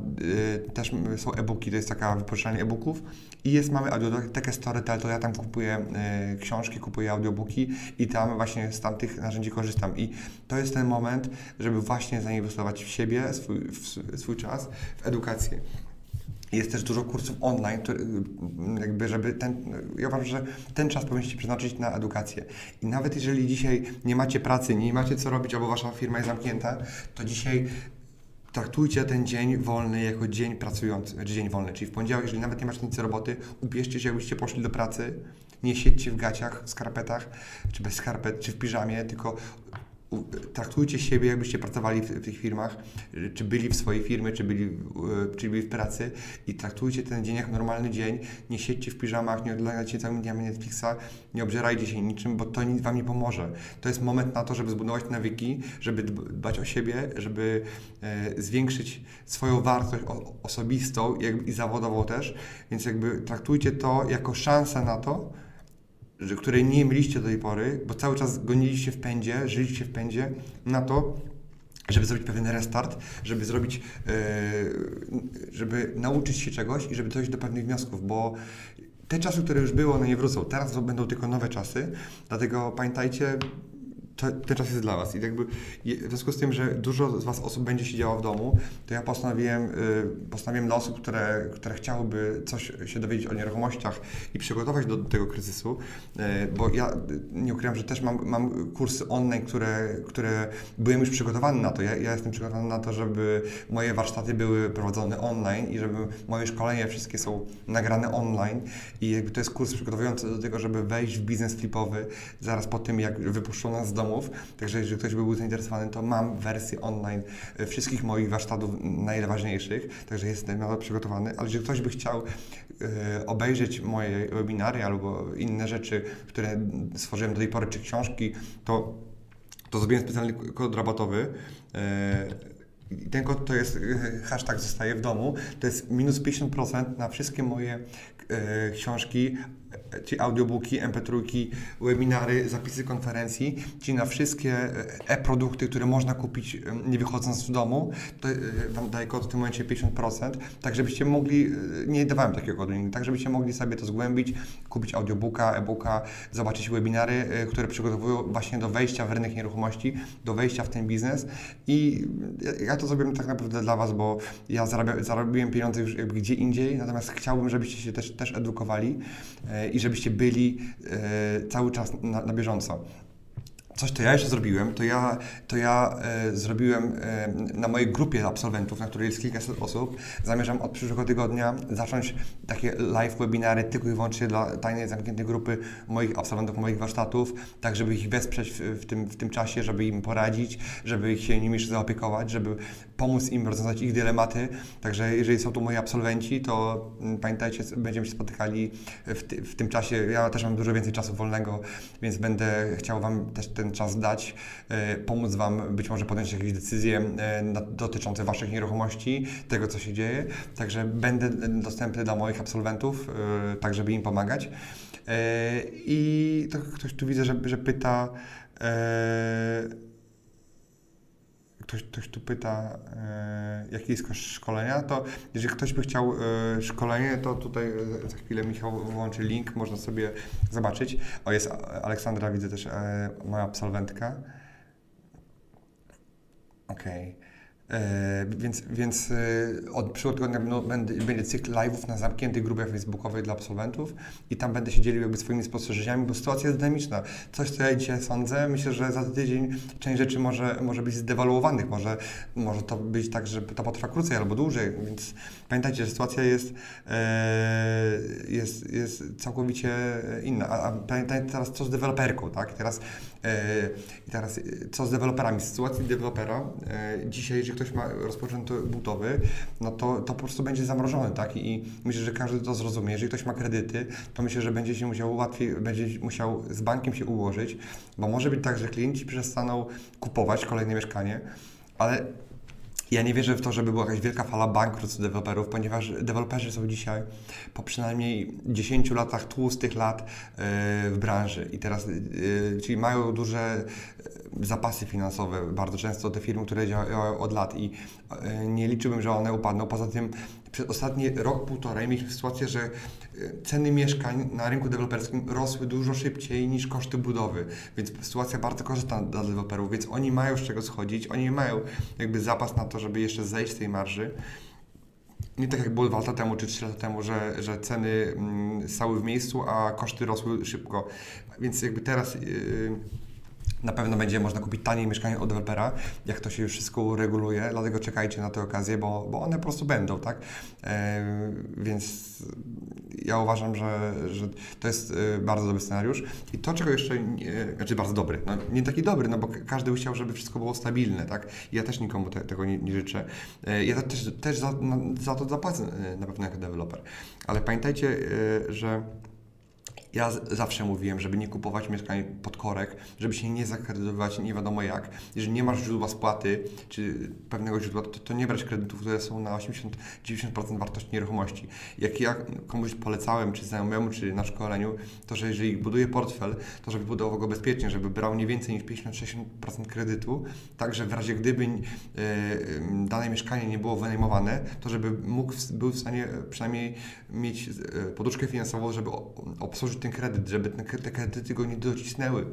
też są e-booki, to jest taka wypożyczalnia e-booków i jest, mamy audiotekę Storytel, to ja tam kupuję książki, kupuję audiobooki i tam właśnie z tamtych narzędzi korzystam i to jest ten moment, żeby właśnie zainwestować w siebie, swój, w swój czas, w edukację. Jest też dużo kursów online, który, jakby, żeby ten, ja uważam, że ten czas powinniście przeznaczyć na edukację. I nawet jeżeli dzisiaj nie macie pracy, nie macie co robić, albo wasza firma jest zamknięta, to dzisiaj traktujcie ten dzień wolny jako dzień pracujący, czy dzień wolny, czyli w poniedziałek, jeżeli nawet nie macie nic roboty, ubierzcie się, jakbyście poszli do pracy, nie siedźcie w gaciach, skarpetach, czy bez skarpet, czy w piżamie, tylko traktujcie siebie, jakbyście pracowali w, w, tych firmach, czy byli w swojej firmie, czy byli, czy byli w pracy i traktujcie ten dzień jak normalny dzień. Nie siedźcie w piżamach, nie oglądajcie całymi dniami Netflixa, nie obżerajcie się niczym, bo to nic Wam nie pomoże. To jest moment na to, żeby zbudować nawyki, żeby dbać o siebie, żeby e, zwiększyć swoją wartość o, osobistą jak, i zawodową też, więc jakby traktujcie to jako szansę na to, że, której nie mieliście do tej pory, bo cały czas goniliście w pędzie, żyliście w pędzie na to, żeby zrobić pewien restart, żeby zrobić, yy, żeby nauczyć się czegoś i żeby dojść do pewnych wniosków, bo te czasy, które już były, one nie wrócą. Teraz będą tylko nowe czasy, dlatego pamiętajcie, ten czas jest dla Was. I jakby w związku z tym, że dużo z Was osób będzie siedziało w domu, to ja postanowiłem, y, postanowiłem dla osób, które, które chciałyby coś się dowiedzieć o nieruchomościach i przygotować do, tego kryzysu, y, bo ja nie ukrywam, że też mam, mam kursy online, które, które byłem już przygotowany na to. Ja, ja jestem przygotowany na to, żeby moje warsztaty były prowadzone online i żeby moje szkolenia wszystkie są nagrane online i jakby to jest kurs przygotowujący do tego, żeby wejść w biznes flipowy zaraz po tym, jak wypuszczono nas z domu domów. Także jeżeli ktoś by był zainteresowany, to mam wersję online wszystkich moich warsztatów najważniejszych. Także jestem na to przygotowany. Ale jeżeli ktoś by chciał obejrzeć moje webinary albo inne rzeczy, które stworzyłem do tej pory, czy książki, to, to zrobiłem specjalny kod rabatowy. I ten kod to jest hashtag zostaje w domu. To jest minus 50% na wszystkie moje e, książki, czy audiobooki, mp3, webinary, zapisy konferencji, czy na wszystkie e, e-produkty, które można kupić e, nie wychodząc z domu, to e, Wam daję kod w tym momencie 50%, tak żebyście mogli, nie dawałem takiego kodu, tak żebyście mogli sobie to zgłębić, kupić audiobooka, e-booka, zobaczyć webinary, które przygotowują właśnie do wejścia w rynek nieruchomości, do wejścia w ten biznes. I ja to zrobiłem tak naprawdę dla Was, bo ja zarabia, zarobiłem pieniądze już gdzie indziej, natomiast chciałbym, żebyście się też, też edukowali i żebyście byli e, cały czas na, na bieżąco. Coś, co ja jeszcze zrobiłem, to ja, to ja e, zrobiłem e, na mojej grupie absolwentów, na której jest kilkaset osób. Zamierzam od przyszłego tygodnia zacząć takie live webinary tylko i wyłącznie dla tajnej, zamkniętej grupy moich absolwentów, moich warsztatów, tak żeby ich wesprzeć w, w, tym, w tym czasie, żeby im poradzić, żeby ich się nimi zaopiekować, żeby pomóc im rozwiązać ich dylematy. Także jeżeli są tu moi absolwenci, to mm, pamiętajcie, będziemy się spotykali w, ty, w tym czasie. Ja też mam dużo więcej czasu wolnego, więc będę chciał Wam też ten czas dać, e, pomóc Wam być może podjąć jakieś decyzje e, dotyczące Waszych nieruchomości, tego co się dzieje. Także będę dostępny dla moich absolwentów, e, tak żeby im pomagać. I to ktoś tu widzę, że, że pyta, ktoś, ktoś tu pyta, e, jaki jest koszt szkolenia, to jeżeli ktoś by chciał e, szkolenie, to tutaj e, za chwilę Michał włączy link, można sobie zobaczyć. O, jest Aleksandra, widzę też e, moja absolwentka. Okej. Okay. E, więc więc e, od przyszłego tygodnia będzie, cykl live'ów na zamkniętej grupie facebookowej dla absolwentów i tam będę się dzielił jakby swoimi spostrzeżeniami, bo sytuacja jest dynamiczna. Coś, co ja dzisiaj sądzę, myślę, że za tydzień część rzeczy może, może być zdewaluowanych, może, może to być tak, że to potrwa krócej albo dłużej, więc pamiętajcie, że sytuacja jest, e, jest, jest całkowicie inna. A, a pamiętajcie teraz, co z deweloperką, tak? Teraz, e, teraz co z deweloperami? Sytuacja dewelopera e, dzisiaj, jeżeli ktoś ma rozpoczęty budowy, no to, to po prostu będzie zamrożony, tak? I myślę, że każdy to zrozumie. Jeżeli ktoś ma kredyty, to myślę, że będzie się musiał łatwiej, będzie musiał z bankiem się ułożyć, bo może być tak, że klienci przestaną kupować kolejne mieszkanie, ale ja nie wierzę w to, żeby była jakaś wielka fala bankructw deweloperów, ponieważ deweloperzy są dzisiaj po przynajmniej 10 latach tłustych lat e, w branży i teraz, e, czyli mają duże zapasy finansowe, bardzo często te firmy, które działają od lat i nie liczyłbym, że one upadną. Poza tym przez ostatni rok, półtorej mieliśmy sytuację, że ceny mieszkań na rynku deweloperskim rosły dużo szybciej niż koszty budowy, więc sytuacja bardzo korzystna dla deweloperów, więc oni mają z czego schodzić, oni mają jakby zapas na to, żeby jeszcze zejść z tej marży. Nie tak jak było dwa lata temu czy trzy lata temu, że, że ceny mm, stały w miejscu, a koszty rosły szybko. Więc jakby teraz yy, na pewno będzie można kupić taniej mieszkanie od dewelopera, jak to się już wszystko ureguluje, dlatego czekajcie na te okazje, bo, bo one po prostu będą, tak? E, więc ja uważam, że, że to jest e, bardzo dobry scenariusz. I to, czego jeszcze, nie, znaczy bardzo dobry, no nie taki dobry, no bo każdy by chciał, żeby wszystko było stabilne, tak? Ja też nikomu te, tego nie, nie, życzę. E, ja też, też za, na, za to zapłacę e, na pewno jako deweloper. Ale pamiętajcie, e, że ja zawsze mówiłem, żeby nie kupować mieszkań pod korek, żeby się nie zakredytować nie wiadomo jak. Jeżeli nie masz źródła spłaty, czy pewnego źródła, to, to nie brać kredytów, które są na 80-90% wartości nieruchomości. Jak ja komuś polecałem, czy znajomemu, czy na szkoleniu, to że jeżeli buduje portfel, to żeby budował go bezpiecznie, żeby brał nie więcej niż 50-60% kredytu, tak że w razie gdyby e, dane mieszkanie nie było wynajmowane, to żeby mógł, był w stanie przynajmniej mieć e, poduszkę finansową, żeby obsłużyć ten kredyt, żeby ten, te kredyty go nie docisnęły.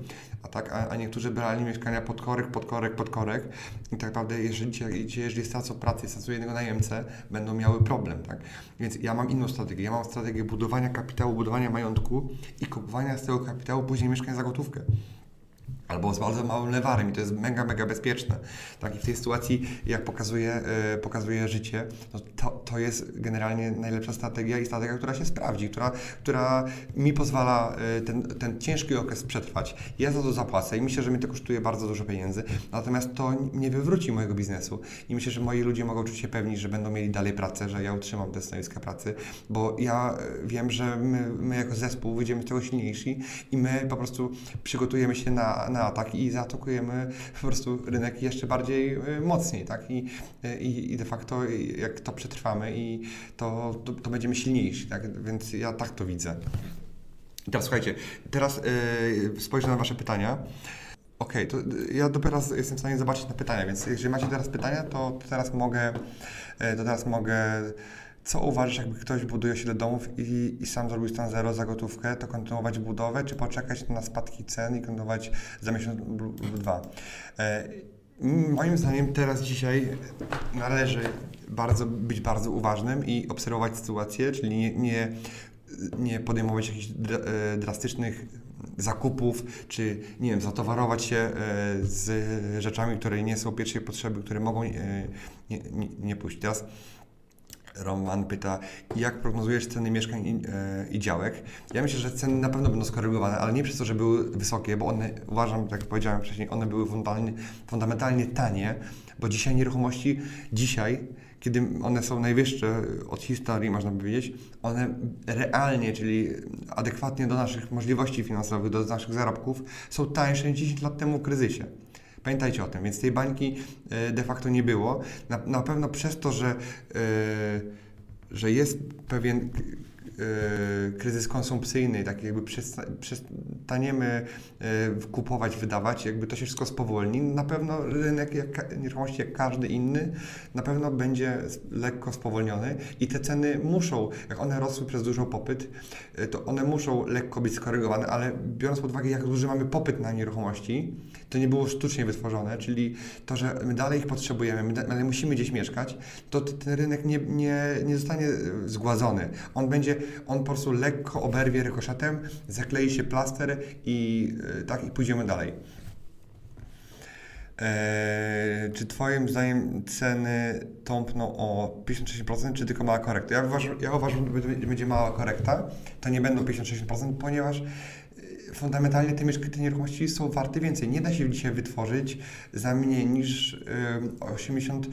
A tak, a, a niektórzy brali mieszkania pod korek, pod korek, pod korek i tak naprawdę jeżeli, jeżeli stracą pracę i stracą jednego najemcę, będą miały problem, tak? Więc ja mam inną strategię. Ja mam strategię budowania kapitału, budowania majątku i kupowania z tego kapitału później mieszkań za gotówkę. Albo z bardzo małym lewarem i to jest mega, mega bezpieczne. Tak? I w tej sytuacji, jak pokazuje, e, pokazuje życie, no to, to jest generalnie najlepsza strategia i strategia, która się sprawdzi, która, która mi pozwala e, ten, ten ciężki okres przetrwać. Ja za to zapłacę i myślę, że mi to kosztuje bardzo dużo pieniędzy, natomiast to nie wywróci mojego biznesu i myślę, że moi ludzie mogą czuć się pewni, że będą mieli dalej pracę, że ja utrzymam te stanowiska pracy, bo ja e, wiem, że my, my jako zespół wyjdziemy z tego silniejsi i my po prostu przygotujemy się na, na atak i zaatakujemy po prostu rynek jeszcze bardziej y, mocniej, tak? I, i, i de facto jak to przetrwamy i to, to, to będziemy silniejsi, tak? Więc ja tak to widzę. I teraz słuchajcie, teraz yy, spojrzę na Wasze pytania. Okej, okay, to ja dopiero jestem w stanie zobaczyć na pytania, więc jeżeli macie teraz pytania, to, teraz mogę, y, to teraz mogę co uważasz, jakby ktoś buduje się do domów i, i sam zrobił stan zero za gotówkę, to kontynuować budowę, czy poczekać na spadki cen i kontynuować za miesiąc lub dwa? E, moim zdaniem teraz, dzisiaj należy bardzo, być bardzo uważnym i obserwować sytuację, czyli nie, nie, nie podejmować jakichś e, drastycznych zakupów, czy nie wiem, zatowarować się e, z rzeczami, które nie są pierwszej potrzeby, które mogą e, nie, nie, nie pójść. Teraz Roman pyta, jak prognozujesz ceny mieszkań i, e, i, działek? Ja myślę, że ceny na pewno będą skorygowane, ale nie przez to, że były wysokie, bo one, uważam, tak jak powiedziałem wcześniej, one były fundamentalnie, fundamentalnie tanie, bo dzisiaj nieruchomości, dzisiaj, kiedy one są najwyższe od historii, można powiedzieć, one realnie, czyli adekwatnie do naszych możliwości finansowych, do naszych zarobków, są tańsze niż 10 lat temu w kryzysie. Pamiętajcie o tym, więc tej bańki e, de facto nie było. Na, na pewno przez to, że, e, że jest pewien e, kryzys konsumpcyjny, tak jakby przestaniemy kupować, wydawać, jakby to się wszystko spowolni, na pewno rynek nieruchomości jak każdy inny na pewno będzie lekko spowolniony i te ceny muszą, jak one rosły przez dużo popyt, to one muszą lekko być skorygowane, ale biorąc pod uwagę jak duży mamy popyt na nieruchomości, to nie było sztucznie wytworzone, czyli to, że my dalej ich potrzebujemy, my dalej musimy gdzieś mieszkać, to ten rynek nie, nie, nie zostanie e, zgładzony. On będzie, on po prostu lekko oberwie rykoszetem, zaklei się plaster i e, tak i pójdziemy dalej. Eee, czy Twoim zdaniem ceny tąpną o 56%, czy tylko mała korekta? Ja uważam, ja uważam że będzie mała korekta, to nie będą 56%, ponieważ fundamentalnie te, te nieruchomości są warte więcej. Nie da się dzisiaj wytworzyć za mniej niż 80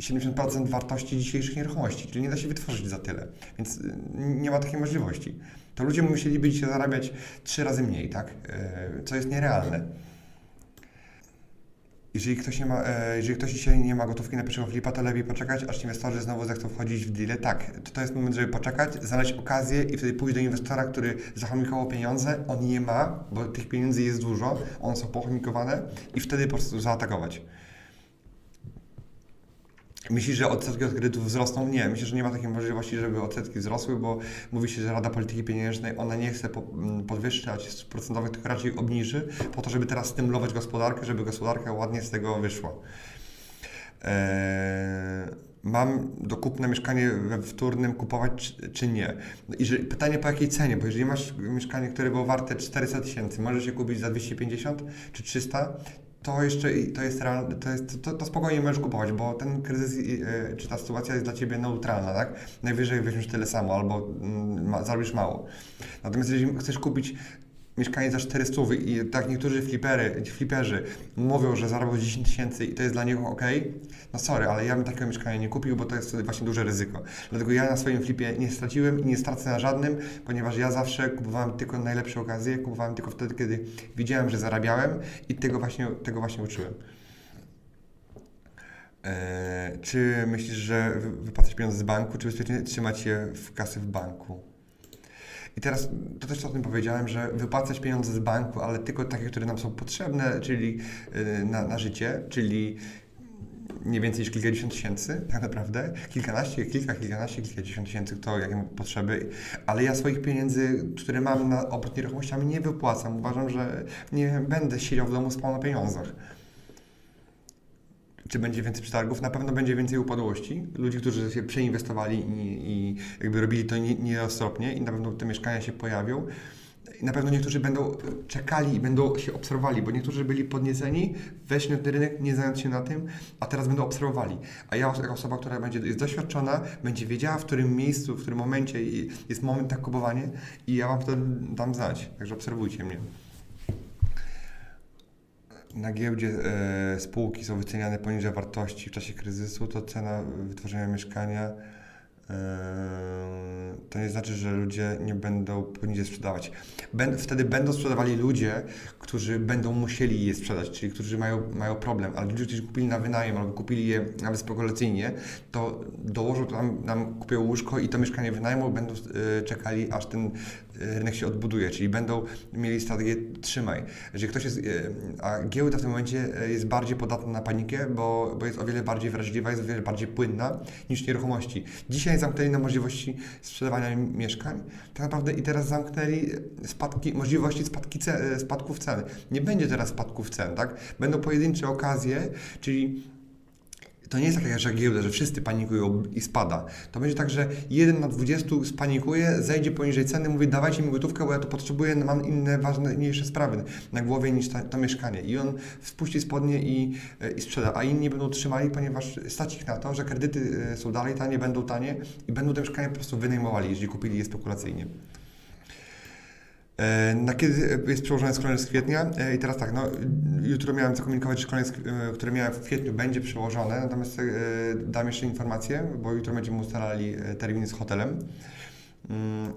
70% wartości dzisiejszych nieruchomości, czyli nie da się wytworzyć za tyle, więc y, nie ma takiej możliwości. To ludzie musieliby dzisiaj zarabiać trzy razy mniej, tak? Y, co jest nierealne. Jeżeli ktoś, nie ma, e, jeżeli ktoś dzisiaj nie ma gotówki na pierwszego flipa, to lepiej poczekać, aż inwestorzy znowu zechcą wchodzić w deal. Tak, to, to jest moment, żeby poczekać, znaleźć okazję i wtedy pójść do inwestora, który zachomikował pieniądze, on nie ma, bo tych pieniędzy jest dużo, one są pochomikowane i wtedy po prostu zaatakować. Myślisz, że odsetki od kredytów wzrosną? Nie, myślę, że nie ma takiej możliwości, żeby odsetki wzrosły, bo mówi się, że Rada Polityki Pieniężnej, ona nie chce mm, podwyższać procentowych, tylko raczej obniży, po to, żeby teraz stymulować gospodarkę, żeby gospodarka ładnie z tego wyszła. Eee, mam do kupna mieszkanie we wtórnym kupować czy, czy nie? I że, pytanie po jakiej cenie, bo jeżeli masz mieszkanie, które było warte 400 tysięcy, możesz je kupić za 250 czy 300, to jeszcze to jest, to, jest to, to spokojnie możesz kupować, bo ten kryzys e, czy ta sytuacja jest dla Ciebie neutralna, tak? Najwyżej weźmiesz tyle samo albo mm, zarobisz mało. Natomiast jeżeli chcesz kupić mieszkanie za 400 i tak niektórzy flipery, fliperzy mówią, że zarobią 10 tysięcy i to jest dla nich ok, no sorry, ale ja bym takiego mieszkania nie kupił, bo to jest właśnie duże ryzyko. Dlatego ja na swoim flipie nie straciłem i nie stracę na żadnym, ponieważ ja zawsze kupowałem tylko najlepsze okazje, kupowałem tylko wtedy, kiedy widziałem, że zarabiałem i tego właśnie, tego właśnie uczyłem. Eee, czy myślisz, że wypłacać pieniądze z banku, czy bezpiecznie trzymać je w kasy w banku? I teraz to też o tym powiedziałem, że wypłacać pieniądze z banku, ale tylko takie, które nam są potrzebne, czyli y, na, na życie, czyli nie więcej niż kilkadziesiąt tysięcy, tak naprawdę. Kilkanaście, kilka, kilkanaście, kilkadziesiąt tysięcy, kto jakie ma potrzeby. Ale ja swoich pieniędzy, które mam na obrót nieruchomościami, nie wypłacam. Uważam, że nie będę siedział w domu spał na pieniądzach. Czy będzie więcej przetargów? Na pewno będzie więcej upadłości. Ludzi, którzy się przeinwestowali i, i jakby robili to nieroztropnie i na pewno te mieszkania się pojawią. I na pewno niektórzy będą czekali i będą się obserwowali, bo niektórzy byli podnieceni, weszli na ten rynek, nie znając się na tym, a teraz będą obserwowali. A ja jako osoba, która będzie, jest doświadczona, będzie wiedziała, w którym miejscu, w którym momencie jest moment na kupowanie i ja Wam wtedy dam znać. Także obserwujcie mnie. Na giełdzie e, spółki są wyceniane poniżej wartości w czasie kryzysu, to cena wytworzenia mieszkania to nie znaczy, że ludzie nie będą powinni sprzedawać. wtedy będą sprzedawali ludzie, którzy będą musieli je sprzedać, czyli którzy mają, mają problem, ale ludzie, którzy kupili na wynajem albo kupili je nawet spekulacyjnie, to dołożą tam, nam kupią łóżko i to mieszkanie wynajmą, będą y, czekali, aż ten rynek się odbuduje, czyli będą mieli strategię trzymaj. Jeżeli ktoś jest, e, a giełda w tym momencie e, jest bardziej podatna na panikę, bo, bo jest o wiele bardziej wrażliwa, jest o wiele bardziej płynna niż nieruchomości. Dzisiaj zamknęli na możliwości sprzedawania mieszkań, tak naprawdę i teraz zamknęli spadki, możliwości spadki cen, spadków cen. Nie będzie teraz spadków cen, tak? Będą pojedyncze okazje, czyli to nie jest tak jak giełda, że wszyscy panikują i spada. To będzie tak, że jeden na 20 spanikuje, zejdzie poniżej ceny, mówi dawajcie mi gotówkę, bo ja to potrzebuję, mam inne ważniejsze sprawy na głowie niż ta, to mieszkanie. I on spuści spodnie i, e, i sprzeda, a inni będą trzymali, ponieważ stać ich na to, że kredyty e, są dalej tanie, będą tanie i będą te mieszkania po prostu wynajmowali, jeżeli kupili je spekulacyjnie. E, na kiedy jest przełożony z kwietnia? E, I teraz tak, no, jutro miałem zakomunikować, że koniec, e, który miałem w kwietniu będzie przełożone, natomiast dam jeszcze informację, bo jutro będziemy ustalali terminy z hotelem. Mm,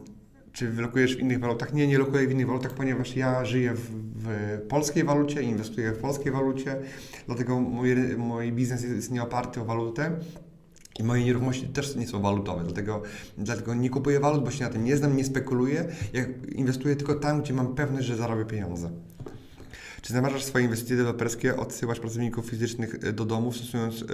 czy wylokujesz w innych walutach? Nie, nie lokuję w innych walutach, ponieważ ja żyję w, w polskiej walucie, inwestuję w polskiej walucie, dlatego mój, mój biznes jest nie oparty o walutę. I moje nieruchomości też nie są walutowe, dlatego, dlatego nie kupuję walut, bo się na tym nie znam, nie spekuluję. Ja inwestuję tylko tam, gdzie mam pewność, że zarobię pieniądze. Czy zamierzasz swoje inwestycje deweloperskie odsyłać pracowników fizycznych do domu, stosując yy,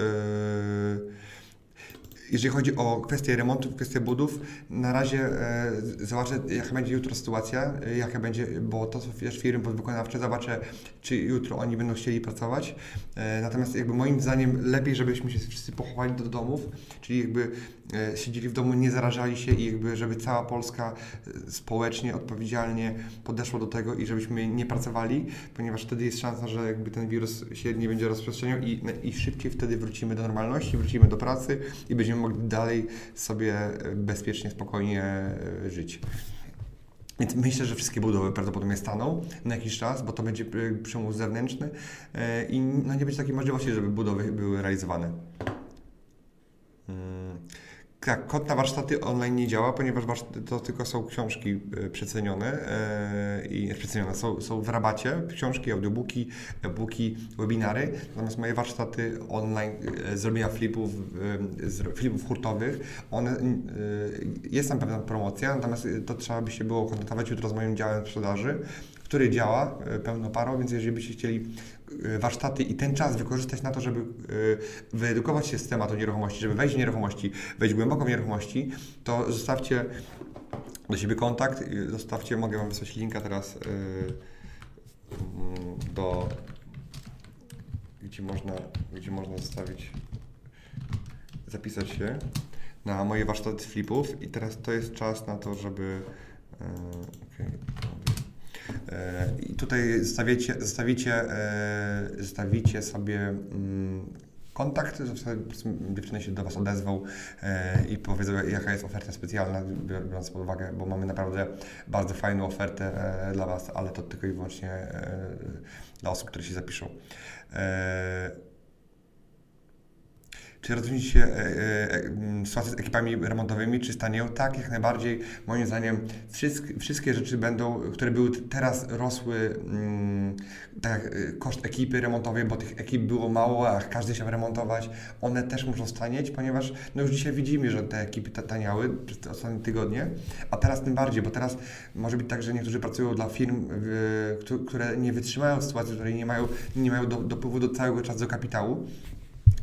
jeżeli chodzi o kwestię remontu, kwestię budów, na razie e, zobaczę, jaka będzie jutro sytuacja, e, jaka będzie, bo to są też firmy podwykonawcze, zobaczę, czy jutro oni będą chcieli pracować. E, natomiast jakby moim zdaniem lepiej, żebyśmy się wszyscy pochowali do domów, czyli jakby siedzieli w domu, nie zarażali się i jakby, żeby cała Polska e, społecznie, odpowiedzialnie podeszła do tego i żebyśmy nie pracowali, ponieważ wtedy jest szansa, że jakby ten wirus się nie będzie rozprzestrzeniał i, i szybciej wtedy wrócimy do normalności, wrócimy do pracy i będziemy mogli dalej sobie e, bezpiecznie, spokojnie e, żyć. Więc myślę, że wszystkie budowy prawdopodobnie staną na jakiś czas, bo to będzie e, przymus zewnętrzny i no nie będzie takiej możliwości, żeby budowy były realizowane. Hmm. Tak, kod na warsztaty online nie działa, ponieważ to tylko są książki e, przecenione e, i przecenione, są, są w rabacie, książki, audiobooki, e-booki, webinary, natomiast moje warsztaty online e, zrobienia flipów, flipów hurtowych, one, jest tam pewna promocja, natomiast to trzeba by się było kontaktować jutro z moim działem sprzedaży, który działa pełną parą, więc jeżeli byście chcieli warsztaty i ten czas wykorzystać na to, żeby e, wyedukować się z tematu nieruchomości, żeby wejść w nieruchomości, wejść głęboko w nieruchomości, to zostawcie do siebie kontakt, zostawcie, mogę Wam wysłać linka teraz e, do gdzie można, gdzie można zostawić, zapisać się na moje warsztaty flipów i teraz to jest czas na to, żeby okay. E, I tutaj zostawicie, zostawicie, e, zostawicie sobie mm, kontakt, dziewczyny się do Was odezwą e, i powiedzą, jaka jest oferta specjalna, biorąc pod uwagę, bo mamy naprawdę bardzo fajną ofertę dla Was, ale to tylko i wyłącznie dla osób, które się zapiszą. Czy rozwinie się e, e, e, sytuacja z ekipami remontowymi, czy stanieją? Tak, jak najbardziej. Moim zdaniem wszystkie, rzeczy będą, które były teraz rosły, mm, tak koszt ekipy remontowej, bo tych ekip było mało, a każdy chciał remontować, one też muszą stanieć, ponieważ no już dzisiaj widzimy, że te ekipy taniały przez ostatnie tygodnie, a teraz tym bardziej, bo teraz może być tak, że niektórzy pracują dla firm, które nie wytrzymają sytuacji, w której nie mają, nie mają dopływu do całego czasu do kapitału,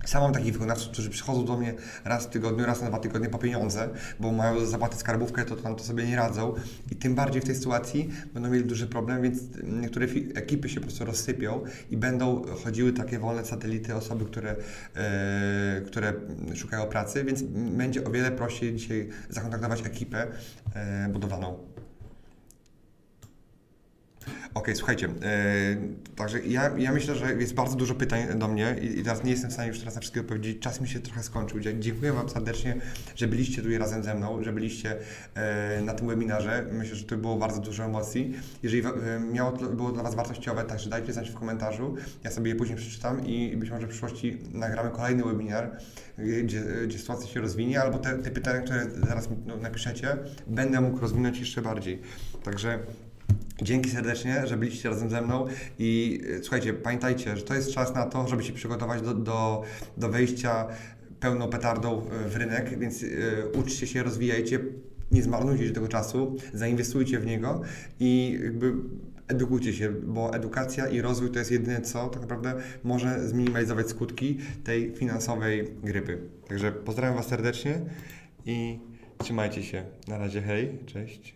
sam mam takich wykonawców, którzy przychodzą do mnie raz w tygodniu, raz na dwa tygodnie po pieniądze, bo mają zapłatę skarbówkę, to tam to sobie nie radzą i tym bardziej w tej sytuacji będą mieli duży problem, więc niektóre ekipy się po prostu rozsypią i będą chodziły takie wolne satelity, osoby, które, e, które szukają pracy, więc będzie o wiele prościej dzisiaj zakontaktować ekipę e, budowaną. Okej, słuchajcie, e, także ja, ja myślę, że jest bardzo dużo pytań do mnie i, i teraz nie jestem w stanie już teraz na wszystkie odpowiedzieć. Czas mi się trochę skończył. Dziękuję Wam serdecznie, że byliście tutaj razem ze mną, że byliście e, na tym webinarze. Myślę, że to było bardzo dużo emocji. Jeżeli e, miało, było dla Was wartościowe, także dajcie znać w komentarzu. Ja sobie je później przeczytam i być może w przyszłości nagramy kolejny webinar, gdzie, gdzie sytuacja się rozwinie, albo te, te pytania, które zaraz no, napiszecie, będę mógł rozwinąć jeszcze bardziej. Także Dzięki serdecznie, że byliście razem ze mną i e, słuchajcie, pamiętajcie, że to jest czas na to, żeby się przygotować do, do, do wejścia pełną petardą w rynek, więc y, uczcie się, rozwijajcie, nie zmarnujcie tego czasu, zainwestujcie w niego i jakby edukujcie się, bo edukacja i rozwój to jest jedyne, co tak naprawdę może zminimalizować skutki tej finansowej grypy. Także pozdrawiam Was serdecznie i trzymajcie się. Na razie, hej, cześć.